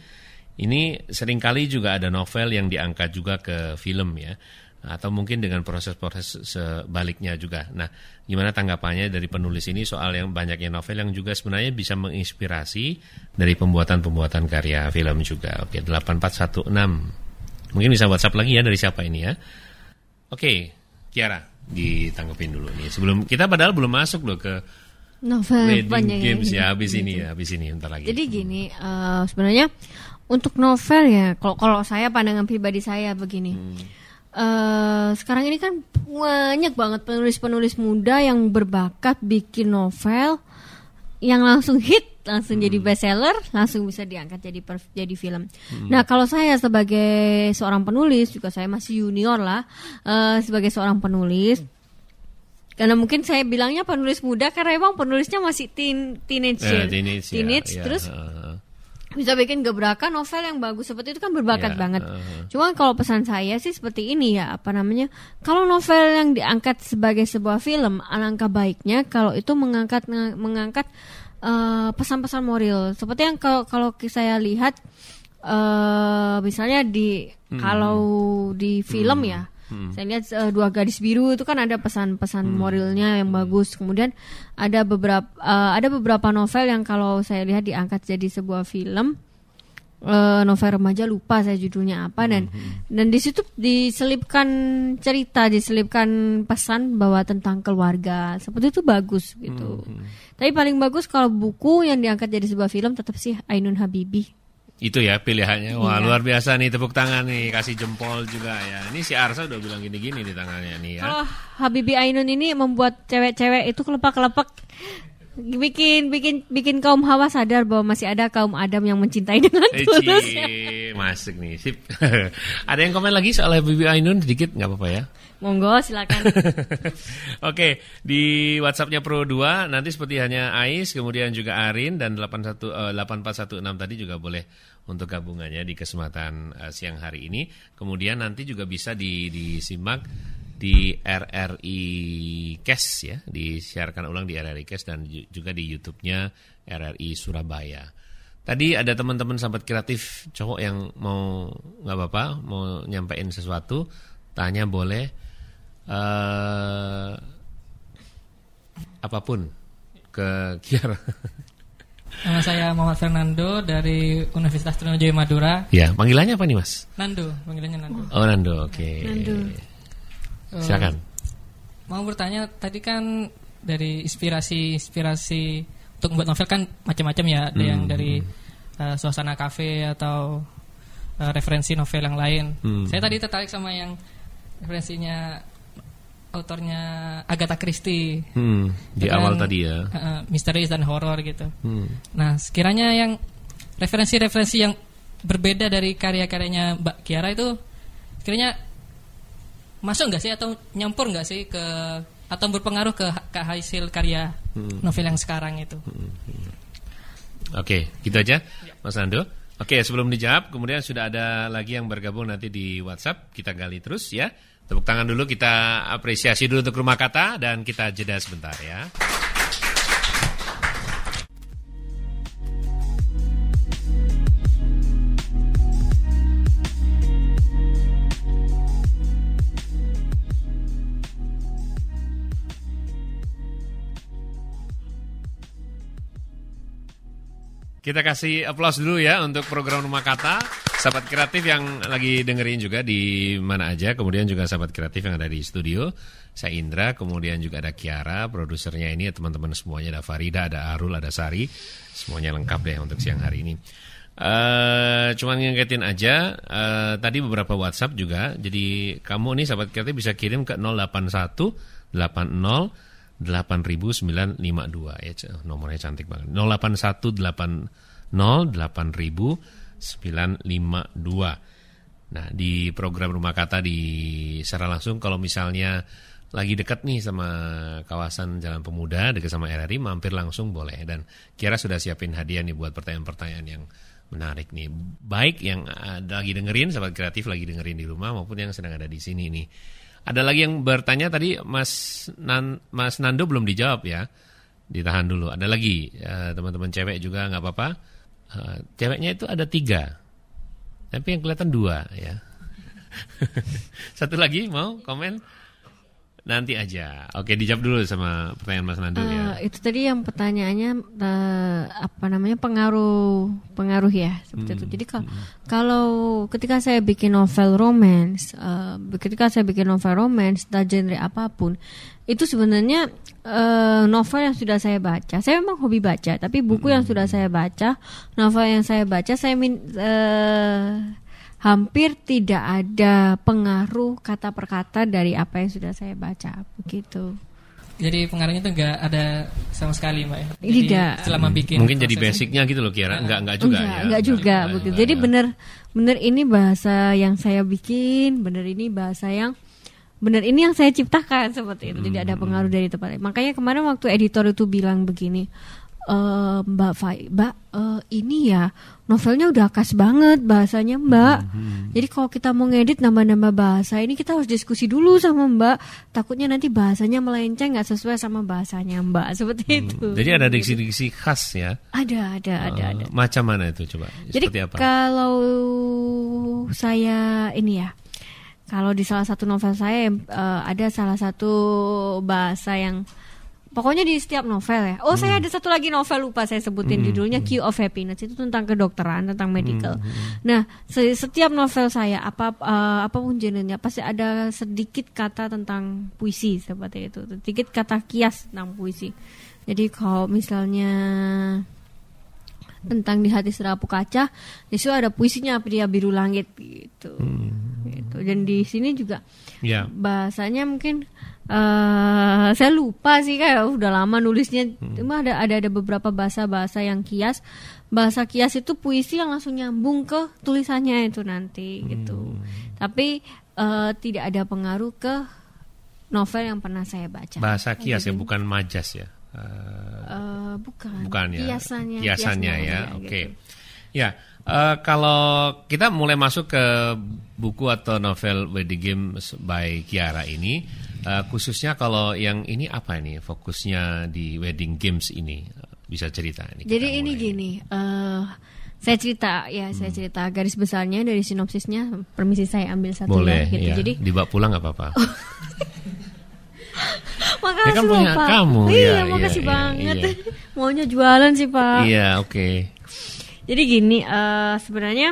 Ini sering kali juga ada novel yang diangkat juga ke film ya atau mungkin dengan proses-proses sebaliknya juga. Nah, gimana tanggapannya dari penulis ini soal yang banyaknya novel yang juga sebenarnya bisa menginspirasi dari pembuatan-pembuatan karya film juga. Oke, 8416. Mungkin bisa WhatsApp lagi ya dari siapa ini ya. Oke, Kiara ditanggepin dulu nih. Sebelum kita padahal belum masuk loh ke novel wedding panjang games ya habis ini ya, habis ini bentar lagi. Jadi gini, eh, sebenarnya untuk novel ya, kalau kalau saya pandangan pribadi saya begini. Eh, sekarang ini kan banyak banget penulis-penulis muda yang berbakat bikin novel yang langsung hit, langsung jadi bestseller, langsung bisa diangkat jadi per- jadi film. Nah, kalau saya sebagai seorang penulis juga saya masih junior lah, eh, sebagai seorang penulis karena mungkin saya bilangnya penulis muda karena emang penulisnya masih teen teenage, Eh, ya. teenage, Teenage, ya, terus eh, bisa bikin gebrakan novel yang bagus seperti itu kan berbakat Ya, banget. uh-huh. Cuma kalau pesan saya sih seperti ini ya apa namanya? Kalau novel yang diangkat sebagai sebuah film, alangkah baiknya kalau itu mengangkat mengangkat eh, pesan-pesan moral. Seperti yang kalau kalau saya lihat eh misalnya di Hmm. kalau di film ya. Saya lihat eh, dua gadis biru itu kan ada pesan-pesan Hmm. moralnya yang bagus. Kemudian ada beberapa eh, ada beberapa novel yang kalau saya lihat diangkat jadi sebuah film eh, novel remaja lupa saya judulnya apa dan dan di situ diselipkan cerita, diselipkan pesan bahwa tentang keluarga. Seperti itu bagus gitu. Tapi paling bagus kalau buku yang diangkat jadi sebuah film tetap sih Ainun Habibi. Itu ya pilihannya. Wah, Iya. luar biasa nih tepuk tangan nih, kasih jempol juga ya. Ini si Arsa udah bilang gini-gini di tangannya nih ya. Kalau Habibi Ainun ini membuat cewek-cewek itu kelepak-kelepak bikin bikin bikin kaum hawa sadar bahwa masih ada kaum Adam yang mencintai dengan Eh, tulus. masuk nih. Sip. *laughs* Ada yang komen lagi soal Bibi Ainun sedikit nggak apa-apa ya? Monggo silakan. *laughs* Oke, di WhatsAppnya Pro 2 nanti seperti hanya Ais, kemudian juga Arin dan 81 eh, 8416 tadi juga boleh untuk gabungannya di kesempatan eh, siang hari ini. Kemudian nanti juga bisa di, disimak di RRI Cash ya, disiarkan ulang di RRI Cash dan ju- juga di YouTube-nya RRI Surabaya. Tadi ada teman-teman sahabat kreatif cowok yang mau nggak apa-apa, mau nyampein sesuatu, tanya boleh eh apa pun ke Kiara. *laughs* Nama saya Muhammad Fernando dari Universitas Trunojoyo Madura. ya, panggilannya apa nih Mas? Nando, panggilannya Nando. Oh Nando, oke. Nando. Eh, Silakan. mau bertanya tadi kan dari inspirasi inspirasi untuk membuat novel kan macam-macam ya ada yang Hmm. dari uh, suasana kafe atau uh, referensi novel yang lain. Hmm. Saya tadi tertarik sama yang referensinya autornya Agatha Christie. Hmm, di Itu awal tadi ya. uh, uh, misteris dan horor gitu. Hmm. Nah, sekiranya yang referensi-referensi yang berbeda dari karya-karyanya Mbak Kiara itu sekiranya masuk nggak sih atau nyampur nggak sih ke atau berpengaruh ke, ke hasil karya novel yang sekarang itu? Oke, gitu aja, Mas Nando. Oke, sebelum dijawab, kemudian sudah ada lagi yang bergabung nanti di WhatsApp. Kita gali terus ya. Tepuk tangan dulu, kita apresiasi dulu untuk rumah kata dan kita jeda sebentar ya. Kita kasih aplaus dulu ya untuk program Rumah Kata. Sahabat kreatif yang lagi dengerin juga di mana aja. Kemudian juga sahabat kreatif yang ada di studio. Saya Indra, kemudian juga ada Kiara, produsernya ini teman-teman semuanya. Ada Farida, ada Arul, ada Sari. Semuanya lengkap deh untuk siang hari ini. Eh, cuman ngingetin aja eh, tadi beberapa WhatsApp juga. Jadi kamu nih sahabat kreatif bisa kirim ke 081 80 8952 ya nomornya cantik banget. 0818808952 nah di program rumah kata di secara langsung kalau misalnya lagi dekat nih sama kawasan Jalan Pemuda dekat sama RRI mampir langsung boleh. Dan Kiara sudah siapin hadiah nih buat pertanyaan-pertanyaan yang menarik nih. Baik yang ada lagi dengerin sahabat kreatif lagi dengerin di rumah maupun yang sedang ada di sini nih ada lagi yang bertanya tadi Mas Nan, Mas Nando belum dijawab ya. Ditahan dulu. Ada lagi eh, teman-teman cewek juga nggak apa-apa. Eh, ceweknya itu ada tiga, tapi yang kelihatan dua ya. *laughs* Satu lagi mau komen? Nanti aja. Oke dijawab dulu sama pertanyaan Mas Nando ya. Eh, itu tadi yang pertanyaannya eh, apa namanya pengaruh pengaruh ya seperti itu. Jadi kalau kalau ketika saya bikin novel romance, eh, ketika saya bikin novel romance, entah genre apa pun, itu sebenarnya eh, novel yang sudah saya baca. Saya memang hobi baca, tapi buku yang sudah saya baca, novel yang saya baca, saya min, eh, hampir tidak ada pengaruh kata per kata dari apa yang sudah saya baca begitu. Jadi pengaruhnya itu nggak ada sama sekali, Mbak. ya? Jadi Tidak. Selama bikin Mungkin jadi basicnya gitu loh Kiara. Enggak enggak juga enggak, ya. enggak juga Enggak, begitu. enggak, Jadi enggak. bener bener ini bahasa yang saya bikin, bener ini bahasa yang bener ini yang saya ciptakan seperti itu. Jadi ada Hmm. pengaruh dari tempat lain. Makanya kemarin waktu editor itu bilang begini, "Eh, Mbak Fai, Mbak, eh, ini ya novelnya udah khas banget bahasanya Mbak. Hmm, Jadi kalau kita mau ngedit nambah-nambah bahasa ini kita harus diskusi dulu sama Mbak. Takutnya nanti bahasanya melenceng nggak sesuai sama bahasanya Mbak *laughs* seperti itu. Hmm. Jadi ada diksi-diksi khas ya. Ada, ada, ada, Eh, ada. Macam mana itu coba? Jadi Seperti apa? kalau saya ini ya, kalau di salah satu novel saya eh, ada salah satu bahasa yang pokoknya di setiap novel ya. Oh, saya Hmm. ada satu lagi novel lupa saya sebutin judulnya Key of Happiness itu tentang kedokteran, tentang medical. Hmm, Nah, se- setiap novel saya apa eh, apa pun genrenya pasti ada sedikit kata tentang puisi seperti itu, sedikit kata kias tentang puisi. Jadi kalau misalnya tentang di hati serapu kaca di situ ada puisinya dia biru langit gitu gitu dan di sini juga Ya. bahasanya mungkin eh saya lupa sih kayak udah lama nulisnya cuma ada ada ada beberapa bahasa bahasa yang kias bahasa kias itu puisi yang langsung nyambung ke tulisannya itu nanti gitu tapi eh, tidak ada pengaruh ke novel yang pernah saya baca Bahasa kias ya, bukan majas ya. Eh, Eh, bukan bukan ya. kiasannya Kiasannya ya. kiasnya, Oke. gitu. Ya, eh, kalau kita mulai masuk ke buku atau novel Wedding Games by Kiara ini, eh, khususnya kalau yang ini apa ini fokusnya di Wedding Games ini bisa cerita ini. Jadi ini mulai. gini, eh saya cerita ya, Hmm. saya cerita garis besarnya dari sinopsisnya. Permisi saya ambil satu Boleh, ya, gitu. ya. Jadi dibawa pulang nggak apa-apa. *laughs* makasih Ya kan punya Pak. kamu, Iya, iya, makasih iya, banget. iya. Maunya jualan sih Pak. Iya, oke. Jadi gini, eh, sebenarnya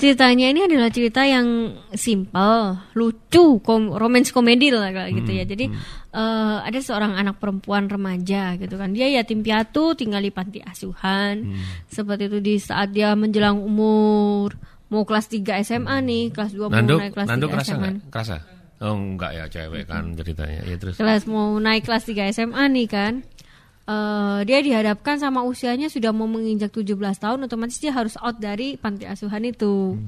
ceritanya ini adalah cerita yang simple, lucu, kom romance komedi lah gitu ya. Jadi eh, ada seorang anak perempuan remaja gitu kan, dia yatim piatu, tinggal di panti asuhan. Seperti itu di saat dia menjelang umur mau kelas 3 SMA nih, kelas 2 mau naik kelas Nando 3 kerasa SMA. nggak? Kerasa? Oh enggak ya cewek kan ceritanya. Ya terus. kelas mau naik kelas 3 SMA nih kan eh dia dihadapkan sama usianya sudah mau menginjak 17 tahun otomatis dia harus out dari panti asuhan itu.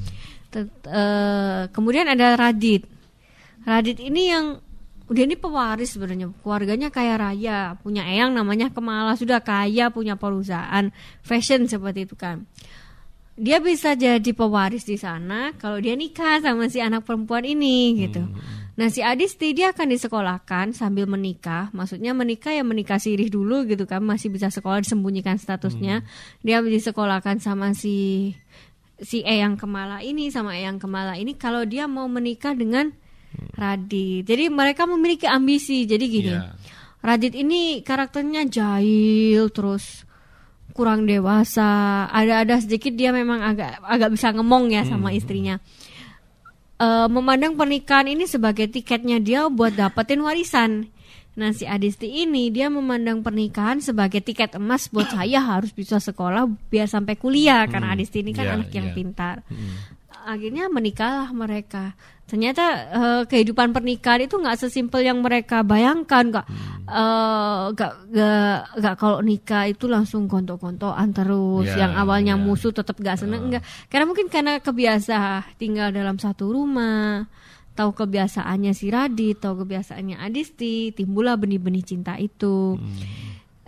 Tet- eh, kemudian ada Radit. Radit ini yang dia ini pewaris sebenarnya. Keluarganya kaya raya punya eyang namanya Kemala sudah kaya punya perusahaan fashion seperti itu kan. Dia bisa jadi pewaris di sana kalau dia nikah sama si anak perempuan ini gitu. Nah si Adisti dia akan disekolahkan sambil menikah, maksudnya menikah ya menikah sirih dulu gitu kan, masih bisa sekolah disembunyikan statusnya. Dia disekolahkan sama si si Eyang Kemala ini sama Eyang Kemala ini kalau dia mau menikah dengan Radit. Jadi mereka memiliki ambisi. Jadi gini, Iya. Radit ini karakternya jahil terus kurang dewasa. Ada-ada sedikit dia memang agak agak bisa ngemong ya sama istrinya. Eh, memandang pernikahan ini sebagai tiketnya dia buat dapetin warisan. Nah si Adisti ini dia memandang pernikahan sebagai tiket emas buat saya harus bisa sekolah biar sampai kuliah karena Adisti ini kan Iya, anak yang iya. pintar. Akhirnya menikahlah mereka. Ternyata eh, kehidupan pernikahan itu nggak sesimpel yang mereka bayangkan, nggak eh, nggak nggak nggak kalau nikah itu langsung gontok-gontokan terus. Ya, yang awalnya ya. musuh tetap nggak seneng enggak. Karena mungkin karena kebiasa tinggal dalam satu rumah, tahu kebiasaannya si Radit, tahu kebiasaannya Adisti, timbullah benih-benih cinta itu.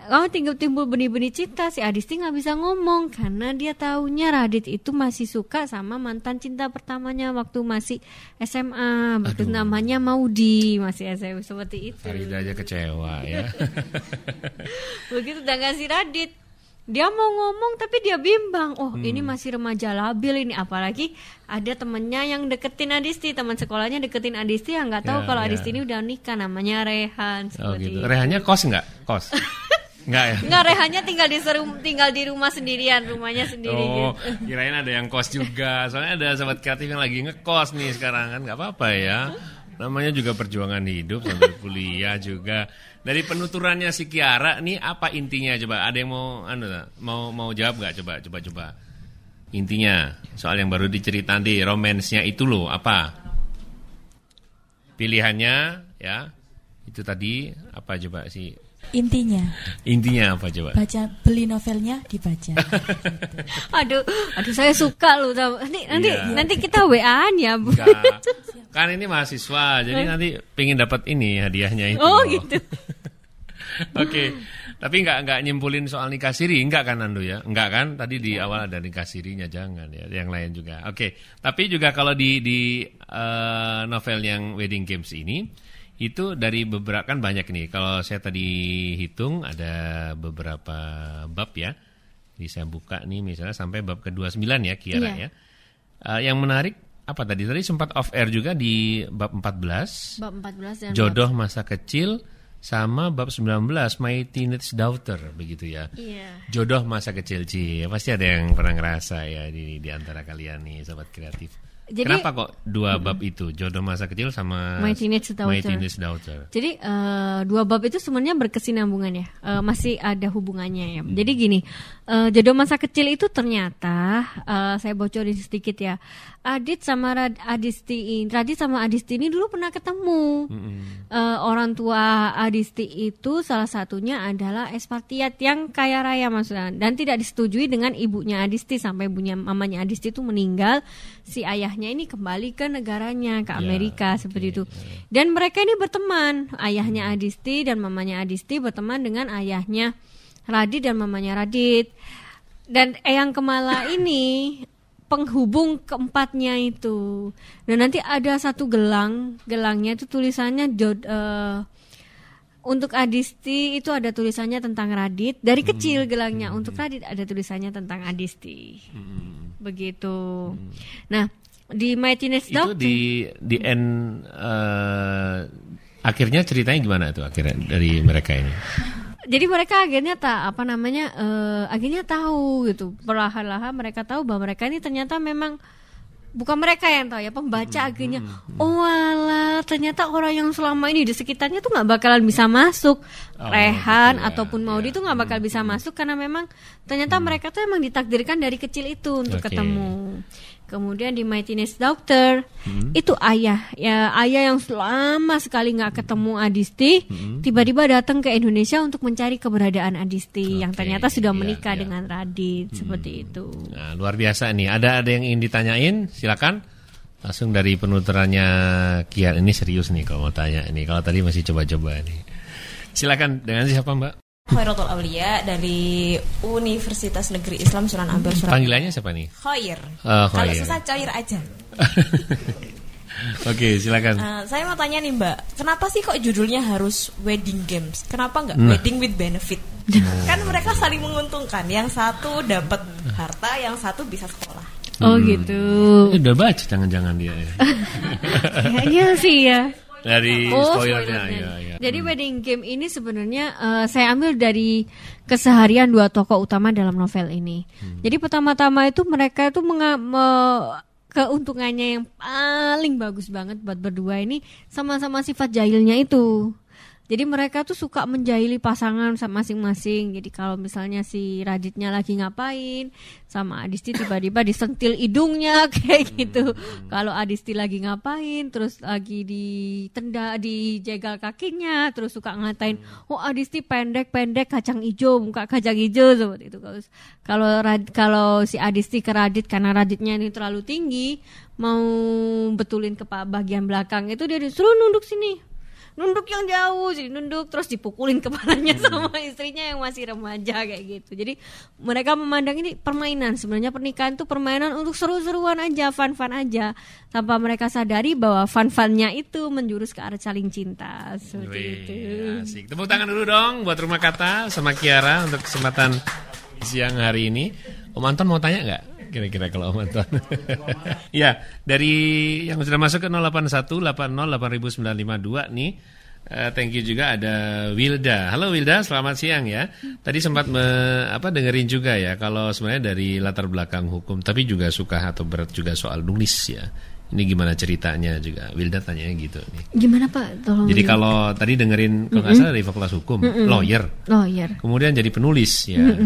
Kalau tinggal timbul benih-benih cinta si Adisti nggak bisa ngomong karena dia taunya Radit itu masih suka sama mantan cinta pertamanya waktu masih SMA, waktu namanya Maudi masih SMA seperti itu. Farida aja kecewa ya. *laughs* Begitu dengan si Radit dia mau ngomong tapi dia bimbang. Oh, Hmm. ini masih remaja labil ini apalagi ada temennya yang deketin Adisti, teman sekolahnya deketin Adisti yang nggak tahu Ya, kalau ya. Adisti ini udah nikah namanya Rehan oh gitu. itu. Rehannya kos nggak? Kos? *laughs* Enggak ya? Enggak, Rehannya tinggal di serum, tinggal di rumah sendirian, rumahnya sendiri Oh, gitu. kirain ada yang kos juga. Soalnya ada sahabat kreatif yang lagi ngekos nih sekarang kan nggak apa-apa ya. Namanya juga perjuangan hidup sambil kuliah juga. Dari penuturannya si Kiara nih apa intinya coba? Ada yang mau anu mau mau jawab nggak coba coba coba. Intinya soal yang baru diceritain di romansnya itu loh apa? Pilihannya ya itu tadi apa coba sih? Intinya Intinya apa coba? baca beli novelnya dibaca. *laughs* Aduh, aduh saya suka loh. Nanti nanti Iya. nanti kita WA-an ya, Bu. Enggak. Kan ini mahasiswa, jadi nanti pengen dapat ini hadiahnya itu. Oh, loh. gitu. *laughs* Oke. Tapi enggak enggak nyimpulin soal nikah siri, enggak kan Ando ya? Enggak kan? Tadi di awal ada nikah sirinya jangan ya, yang lain juga. Oke. Tapi juga kalau di di eh, novel yang Wedding Games ini itu dari beberapa kan banyak nih. Kalau saya tadi hitung ada beberapa bab ya. Jadi saya buka nih misalnya sampai bab ke-29 ya Kiara Iya. ya. Eh, yang menarik apa tadi? Tadi sempat off air juga di bab 14 Bab 14 dan jodoh masa kecil sama bab 19 My Teenage Daughter begitu ya. Iya. Jodoh masa kecil Ci. Pasti ada yang pernah ngerasa ya di di antara kalian nih sobat kreatif. Jadi- Kenapa kok dua bab itu? Jodoh masa kecil sama My Teenage Daughter. My Teenage Daughter. Jadi eh, dua bab itu sebenarnya berkesinambungan ya, Eh, masih ada hubungannya ya. Hmm. Jadi gini, eh, jodoh masa kecil itu ternyata eh, saya bocorin sedikit ya. Adit sama Rad- Adisti, ini- Radit sama Adisti ini dulu pernah ketemu. Eh, orang tua Adisti itu salah satunya adalah Espartiat yang kaya raya maksudnya dan tidak disetujui dengan ibunya Adisti sampai ibunya mamanya Adisti itu meninggal, si ayahnya ini kembali ke negaranya ke Ya, Amerika seperti itu. Dan mereka ini berteman, ayahnya Adisti dan mamanya Adisti berteman dengan ayahnya Radit dan mamanya Radit. Dan Eyang Kemala ini penghubung keempatnya itu. Dan nanti ada satu gelang, gelangnya itu tulisannya jod, eh, untuk Adisti itu ada tulisannya tentang Radit. Dari Hmm. kecil gelangnya untuk Radit ada tulisannya tentang Adisti. Begitu. Nah, di My Teenage Hmm. Itu di di end eh, akhirnya ceritanya gimana tuh akhirnya dari mereka ini? Jadi mereka akhirnya tak apa namanya eh, akhirnya tahu gitu. Perlahan-lahan mereka tahu bahwa mereka ini ternyata memang bukan mereka yang tahu ya pembaca akhirnya. oh alah ternyata orang yang selama ini di sekitarnya tuh nggak bakalan bisa masuk. Oh, Rehan gitu ya, ataupun Maudi ya. tuh nggak bakal bisa masuk karena memang ternyata mereka tuh emang ditakdirkan dari kecil itu untuk Oke. ketemu kemudian di My Teenage Doctor Hmm. itu ayah ya ayah yang selama sekali nggak ketemu Adisti Hmm. tiba-tiba datang ke Indonesia untuk mencari keberadaan Adisti yang Oke, ternyata sudah iya, menikah iya. dengan Radit seperti itu Nah, luar biasa nih. Ada ada yang ingin ditanyain? Silakan. Langsung dari penuturannya Kian ini serius nih kalau mau tanya nih. Kalau tadi masih coba-coba nih. Silakan dengan siapa Mbak? Khairatul Aulia dari Universitas Negeri Islam Sunan Ampel Surabaya. Panggilannya siapa nih? Khair. Oh, Kalau Khair. susah cair aja. *laughs* Oke, silakan. Eh, saya mau tanya nih Mbak, kenapa sih kok judulnya harus wedding games? Kenapa nggak Nah. wedding with benefit? kan mereka saling menguntungkan. Yang satu dapat harta, yang satu bisa sekolah. oh gitu Eh, udah baca jangan-jangan dia ya. kayaknya *laughs* sih ya Dari Oh, spoilernya. ya, ya. Jadi wedding game ini sebenarnya eh, saya ambil dari keseharian dua tokoh utama dalam novel ini. Hmm. Jadi pertama-tama itu mereka itu menga- me- keuntungannya yang paling bagus banget buat berdua ini sama-sama sifat jahilnya itu. Jadi mereka tuh suka menjahili pasangan masing-masing. Jadi kalau misalnya si Raditnya lagi ngapain, sama Adisti tiba-tiba disentil hidungnya *laughs* kayak gitu. Kalau Adisti lagi ngapain, terus lagi ditenda, dijegal kakinya, terus suka ngatain, oh Adisti pendek-pendek kacang hijau, muka kacang hijau seperti itu. Kalau kalau kalau si Adisti ke Radit karena Raditnya ini terlalu tinggi, mau betulin ke bagian belakang itu dia disuruh nunduk sini nunduk yang jauh jadi nunduk terus dipukulin *laughs* kepalanya sama istrinya yang masih remaja kayak gitu jadi mereka memandang ini permainan sebenarnya pernikahan itu permainan untuk seru-seruan aja fun-fun aja tanpa mereka sadari bahwa fun-funnya itu menjurus ke arah saling cinta seperti itu Wih, asik. Tepuk tangan dulu dong buat rumah kata sama Kiara untuk kesempatan siang hari ini. Om Anton mau tanya nggak? Kira-kira kalau Om Anton. *laughs* ya, dari yang sudah masuk ke 08180800952 nih. eh, thank you juga ada Wilda. Halo Wilda, selamat siang ya. Tadi sempat me- apa dengerin juga ya kalau sebenarnya dari latar belakang hukum tapi juga suka atau berat juga soal nulis ya. Ini gimana ceritanya juga. Wilda tanyanya gitu nih. gimana pak tolong Jadi kalau tadi dengerin kalau nggak salah dari fakultas hukum, lawyer, lawyer kemudian jadi penulis ya. Eh,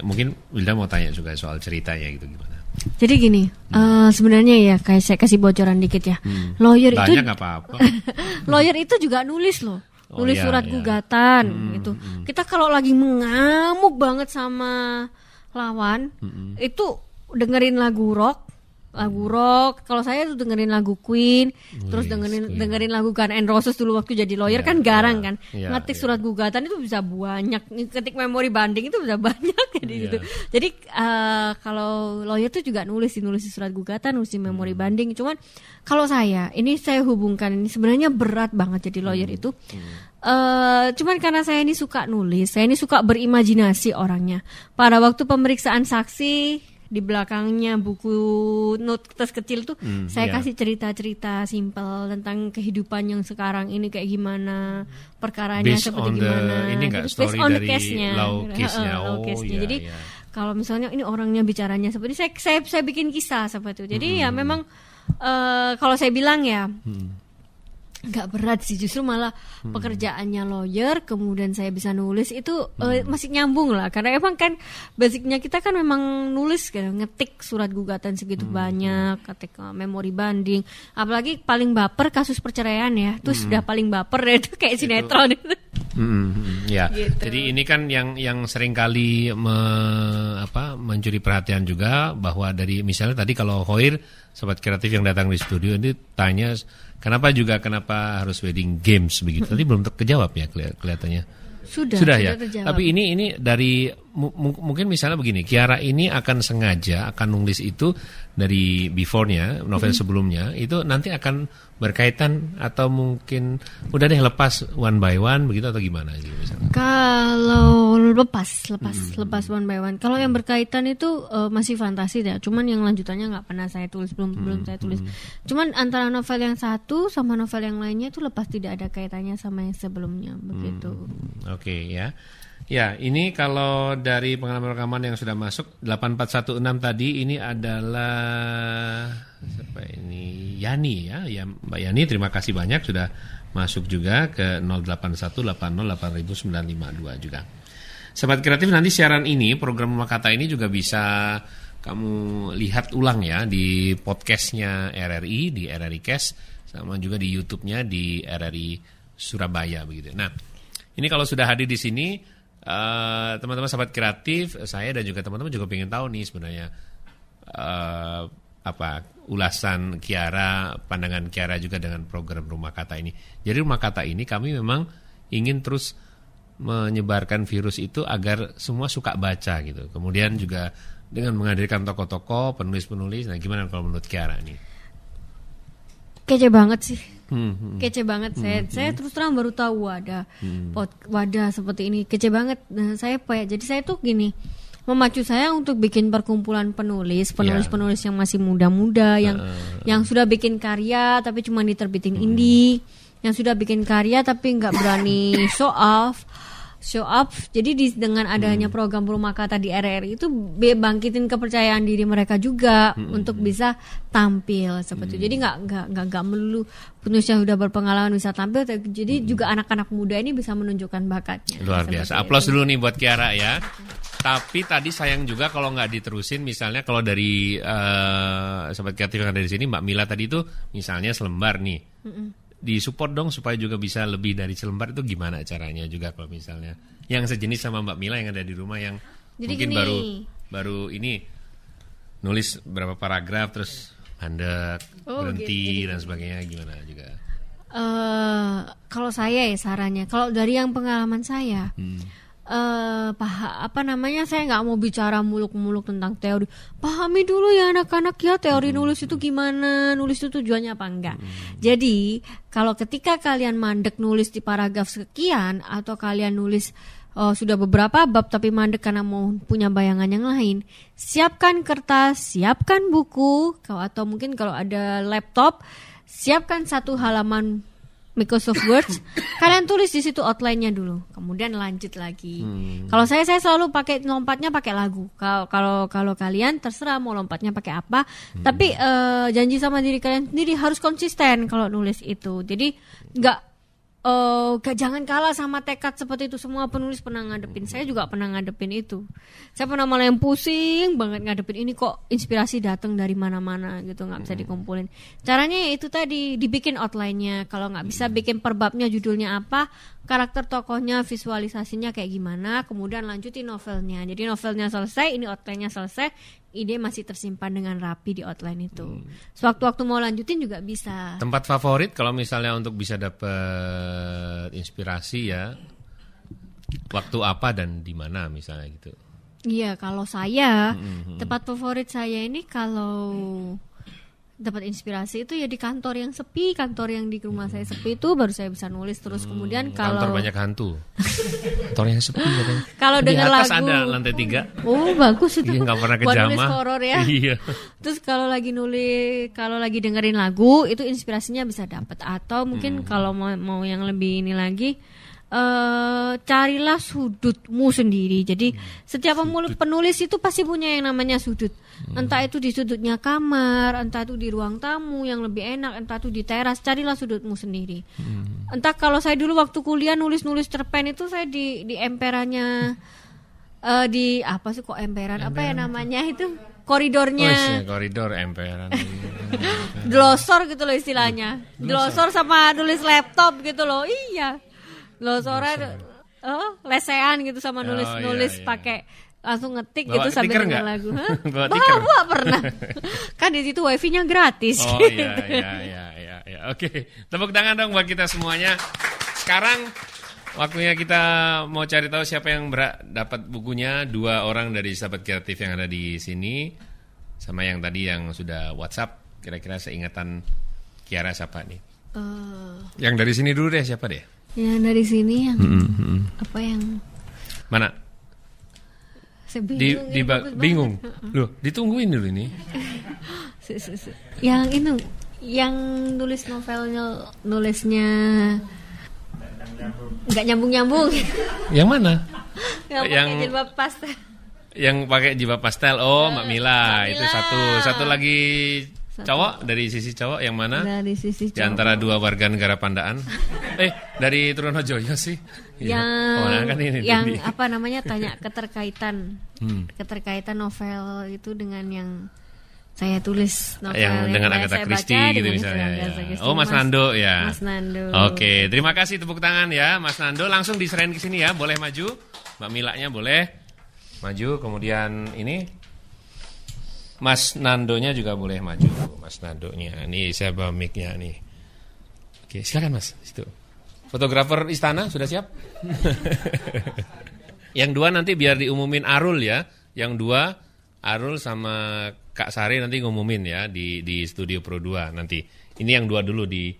mungkin Wilda mau tanya juga soal ceritanya gitu gimana. jadi gini eh, sebenarnya ya kayak saya kasih bocoran dikit ya. Lawyer itu Banyak nggak apa-apa. *laughs* lawyer itu juga nulis loh. Oh, nulis iya, surat iya. gugatan gitu. kita kalau lagi mengamuk banget sama lawan itu dengerin lagu rock lagu rock kalau saya tuh dengerin lagu Queen terus dengerin Queen. dengerin lagu Guns N' Roses dulu waktu jadi lawyer Iya, kan garang iya, kan iya, ngetik iya. surat gugatan itu bisa banyak ketik memori banding itu bisa *laughs* banyak jadi Iya. gitu jadi eh, kalau lawyer tuh juga nulis nulis surat gugatan nulis memori Hmm. banding cuman kalau saya ini saya hubungkan ini sebenarnya berat banget jadi lawyer Hmm. itu eh cuman karena saya ini suka nulis saya ini suka berimajinasi orangnya pada waktu pemeriksaan saksi di belakangnya buku notes kecil tuh Hmm, saya iya. kasih cerita-cerita simpel tentang kehidupan yang sekarang ini kayak gimana perkaranya Based seperti on the- gimana ini nggak Gitu, based story on the dari case-nya. Gitu. case-nya. Heeh, law Oh, case-nya. iya, jadi iya. kalau misalnya ini orangnya bicaranya seperti saya saya saya bikin kisah seperti itu jadi ya Hmm. memang eh, kalau saya bilang ya nggak berat sih justru malah Hmm. pekerjaannya lawyer kemudian saya bisa nulis itu eh, Hmm. masih nyambung lah karena emang kan basicnya kita kan memang nulis kan ngetik surat gugatan segitu Hmm. banyak ketik eh, memori banding apalagi paling baper kasus perceraian ya Hmm. itu sudah paling baper ya itu kayak sinetron itu Hmm, hmm, ya. Gitu. Jadi ini kan yang yang sering kali me, apa mencuri perhatian juga bahwa dari misalnya tadi kalau Hoir sobat kreatif yang datang di studio ini tanya kenapa juga kenapa harus wedding games begitu. Tadi belum terjawab ya keli- kelihatannya. sudah Sudah ya. terjawab. Tapi ini ini dari mu- mu- mungkin misalnya begini, Kiara ini akan sengaja akan nulis itu dari before-nya, novel sebelumnya, itu nanti akan berkaitan atau mungkin udah deh lepas one by one begitu atau gimana gitu misalnya. Kalau lepas, lepas, lepas one by one. Kalau yang berkaitan itu eh, masih fantasi ya. Cuman yang lanjutannya nggak pernah saya tulis, belum belum saya tulis. Cuman antara novel yang satu sama novel yang lainnya itu lepas tidak ada kaitannya sama yang sebelumnya, begitu. Oke ya. Ya, ini kalau dari pengalaman rekaman yang sudah masuk 8416 tadi ini adalah siapa ini? Yani ya. Ya Mbak Yani terima kasih banyak sudah masuk juga ke 0818080952 juga. Sobat kreatif nanti siaran ini program Rumah Kata ini juga bisa kamu lihat ulang ya di podcastnya RRI di RRI Cash sama juga di YouTube-nya di RRI Surabaya begitu. Nah, ini kalau sudah hadir di sini eh, teman-teman sahabat kreatif saya dan juga teman-teman juga pengen tahu nih sebenarnya eh, apa ulasan Kiara, pandangan Kiara juga dengan program Rumah Kata ini. Jadi Rumah Kata ini kami memang ingin terus menyebarkan virus itu agar semua suka baca gitu. Kemudian juga dengan menghadirkan tokoh-tokoh, penulis-penulis. Nah, gimana kalau menurut Kiara nih? Kece banget sih. Hmm, hmm. Kece banget saya. Saya terus terang baru tahu wadah pot- wadah seperti ini. Kece banget. Nah, saya apa ya? Jadi saya tuh gini, memacu saya untuk bikin perkumpulan penulis, penulis-penulis yang masih muda-muda, yang yang sudah bikin karya tapi cuma diterbitin indie, yang sudah bikin karya tapi nggak berani *coughs* show off. Show up, jadi di, dengan adanya program rumah kata di RRI itu bangkitin kepercayaan diri mereka juga untuk bisa tampil seperti itu. Jadi nggak nggak nggak nggak melulu penulis yang udah berpengalaman bisa tampil, jadi juga anak-anak muda ini bisa menunjukkan bakatnya. Luar biasa. Aplaus dulu nih buat Kiara ya. Tapi tadi sayang juga kalau nggak diterusin misalnya kalau dari eh sobat kreatif yang ada di sini Mbak Mila tadi itu misalnya selembar nih. Disupport dong supaya juga bisa lebih dari selembar itu gimana caranya juga kalau misalnya yang sejenis sama Mbak Mila yang ada di rumah yang Jadi mungkin gini. baru baru ini nulis berapa paragraf terus mandek, Oh, berhenti dan sebagainya gimana juga. eh kalau saya ya sarannya, kalau dari yang pengalaman saya, Hmm. Eh paha, apa namanya saya nggak mau bicara muluk-muluk tentang teori. Pahami dulu ya anak-anak ya teori nulis itu gimana, nulis itu tujuannya apa enggak. Jadi kalau ketika kalian mandek nulis di paragraf sekian atau kalian nulis oh, sudah beberapa bab tapi mandek karena mau punya bayangan yang lain, siapkan kertas, siapkan buku, atau mungkin kalau ada laptop, siapkan satu halaman Microsoft Word, *coughs* kalian tulis di situ outline-nya dulu, kemudian lanjut lagi. Kalau saya saya selalu pakai lompatnya pakai lagu. Kalau kalau kalau kalian terserah mau lompatnya pakai apa, tapi eh, janji sama diri kalian sendiri harus konsisten kalau nulis itu. Jadi nggak eh, gak jangan kalah sama tekad seperti itu semua penulis pernah ngadepin. Saya juga pernah ngadepin itu. Saya pernah malah yang pusing banget ngadepin ini kok inspirasi datang dari mana-mana gitu nggak bisa dikumpulin. Caranya ya itu tadi dibikin outline-nya. Kalau nggak bisa bikin perbabnya judulnya apa, karakter tokohnya, visualisasinya kayak gimana, kemudian lanjutin novelnya. Jadi novelnya selesai, ini outline-nya selesai, ide masih tersimpan dengan rapi di outline itu. Sewaktu-waktu mau lanjutin juga bisa. Tempat favorit kalau misalnya untuk bisa dapat inspirasi ya waktu apa dan di mana misalnya gitu. Iya, kalau saya tempat favorit saya ini kalau dapat inspirasi itu ya di kantor yang sepi, kantor yang di rumah saya sepi itu baru saya bisa nulis terus kemudian kalau Kantor banyak hantu. *laughs* Kantor yang sepi katanya. Kalau Di dengar atas lagu ada lantai tiga. Oh, bagus itu. Iya nggak pernah ke Buat nulis Jama. horor ya. *laughs* Iya. Terus kalau lagi nulis, kalau lagi dengerin lagu itu inspirasinya bisa dapat atau mungkin Hmm. kalau mau mau yang lebih ini lagi eh carilah sudutmu sendiri. Jadi Hmm. setiap pemul- penulis itu pasti punya yang namanya sudut. Hmm. Entah itu di sudutnya kamar, entah itu di ruang tamu yang lebih enak, entah itu di teras. Carilah sudutmu sendiri. Hmm. Entah kalau saya dulu waktu kuliah nulis-nulis cerpen itu saya di di emperannya eh di apa sih kok emperan apa ya namanya itu koridornya Oh, iya, koridor emperan. *laughs* glosor gitu loh istilahnya glosor sama tulis laptop gitu loh iya glosornya oh lesehan gitu sama nulis Oh, iya, nulis iya. pakai langsung ngetik Bawa gitu sambil denger lagu *laughs* Hah? Bawa bawa, pernah *laughs* kan di situ wifi-nya gratis Oh *laughs* iya iya iya iya iya. Oke, tepuk tangan dong buat kita semuanya. Sekarang waktunya kita mau cari tahu siapa yang berak, dapat bukunya. Dua orang dari sahabat kreatif yang ada di sini, sama yang tadi yang sudah WhatsApp. Kira-kira seingatan Kiara siapa nih? Eh, Yang dari sini dulu deh siapa deh? Yang dari sini yang Mm-mm. apa yang Mana? saya Di, bingung, di ya, bagus bingung. banget. Loh, ditungguin dulu ini. *laughs* Yang itu yang nulis novelnya nulisnya nggak nyambung nyambung Yang mana? *laughs* yang Yang- pakai jilbab pastel Yang pakai jilbab pastel. Oh, Mbak Mila. Mbak Itu Mila. satu. Satu lagi Satu. cowok dari sisi cowok yang mana? dari sisi Di antara dua warga negara Pandaan. *laughs* eh, dari Trunojoyo sih. Iya. yang Oh, nah, kan ini, yang apa namanya tanya keterkaitan Hmm. keterkaitan novel itu dengan yang saya tulis novel yang dengan saya- Agatha Christie baca gitu dengan misalnya. Ya. Christie. Oh, Mas Nando ya. Mas Nando Oke, terima kasih tepuk tangan ya, Mas Nando. Langsung diserahin ke sini ya, boleh maju. Mbak Milanya boleh maju. Kemudian ini Mas Nandonya juga boleh maju. Mas Nandonya. Nih saya bawa mic-nya nih. Oke, silakan Mas. Situ. Fotografer istana sudah siap? *laughs* Yang dua nanti biar diumumin Arul ya. Yang dua Arul sama Kak Sari nanti ngumumin ya di di studio Pro 2 nanti. Ini yang dua dulu di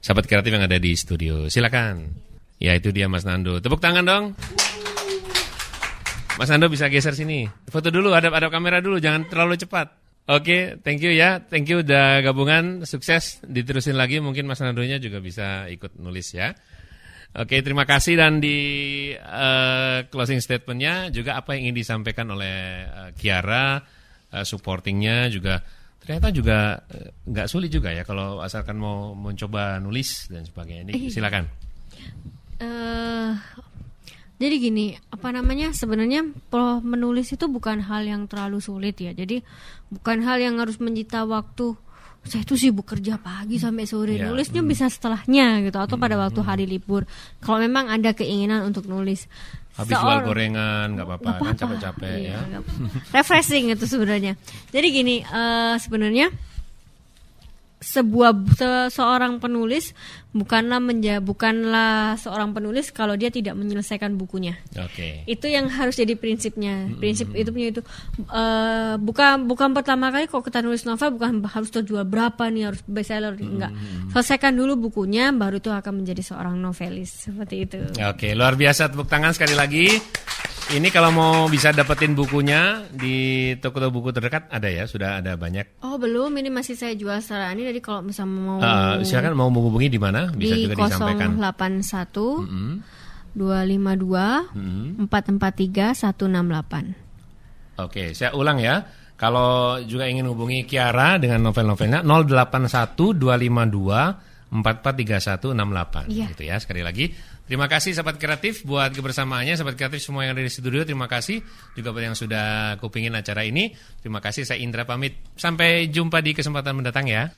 sahabat kreatif yang ada di studio. Silakan. Ya itu dia Mas Nando. Tepuk tangan dong. Mas Nando bisa geser sini. Foto dulu, ada ada kamera dulu, jangan terlalu cepat. Oke, thank you ya. Thank you udah gabungan, sukses. Diterusin lagi mungkin Mas Nandonya juga bisa ikut nulis ya. Oke, terima kasih dan di eh, closing statementnya juga apa yang ingin disampaikan oleh eh, Kiara, eh, supportingnya juga ternyata juga nggak sulit juga ya kalau asalkan mau mencoba nulis dan sebagainya. Ini silakan. eh jadi gini, apa namanya? Sebenarnya pro- menulis itu bukan hal yang terlalu sulit ya. Jadi bukan hal yang harus menyita waktu. Saya itu sibuk kerja pagi sampai sore. Ya, Nulisnya bisa setelahnya gitu atau pada waktu hari libur. Kalau memang ada keinginan untuk nulis. Habis Seor- jual gorengan nggak apa-apa kan capek-capek Iya, ya. nggak apa-apa. Refreshing itu sebenarnya. Jadi gini, eh, sebenarnya sebuah se- seorang penulis bukanlah menja bukanlah seorang penulis kalau dia tidak menyelesaikan bukunya. Oke. Itu yang harus jadi prinsipnya. Prinsip itu punya itu eh, bukan bukan pertama kali kalau kita nulis novel bukan harus terjual berapa nih harus bestseller enggak. Selesaikan dulu bukunya baru itu akan menjadi seorang novelis seperti itu. Oke, luar biasa tepuk tangan sekali lagi. Ini kalau mau bisa dapetin bukunya di toko-toko buku terdekat ada ya, sudah ada banyak. Oh belum, ini masih saya jual secara ini. Jadi kalau misalnya mau Eh, silakan mau menghubungi di mana? Bisa di juga disampaikan. 081 Hmm, 252 hmm. 443 168. Oke, saya ulang ya. Kalau juga ingin hubungi Kiara dengan novel-novelnya 081 252 443168 Iya. gitu ya sekali lagi. Terima kasih sahabat kreatif buat kebersamaannya sahabat kreatif semua yang ada di studio. Terima kasih juga buat yang sudah kupingin acara ini. Terima kasih saya Indra pamit. Sampai jumpa di kesempatan mendatang ya.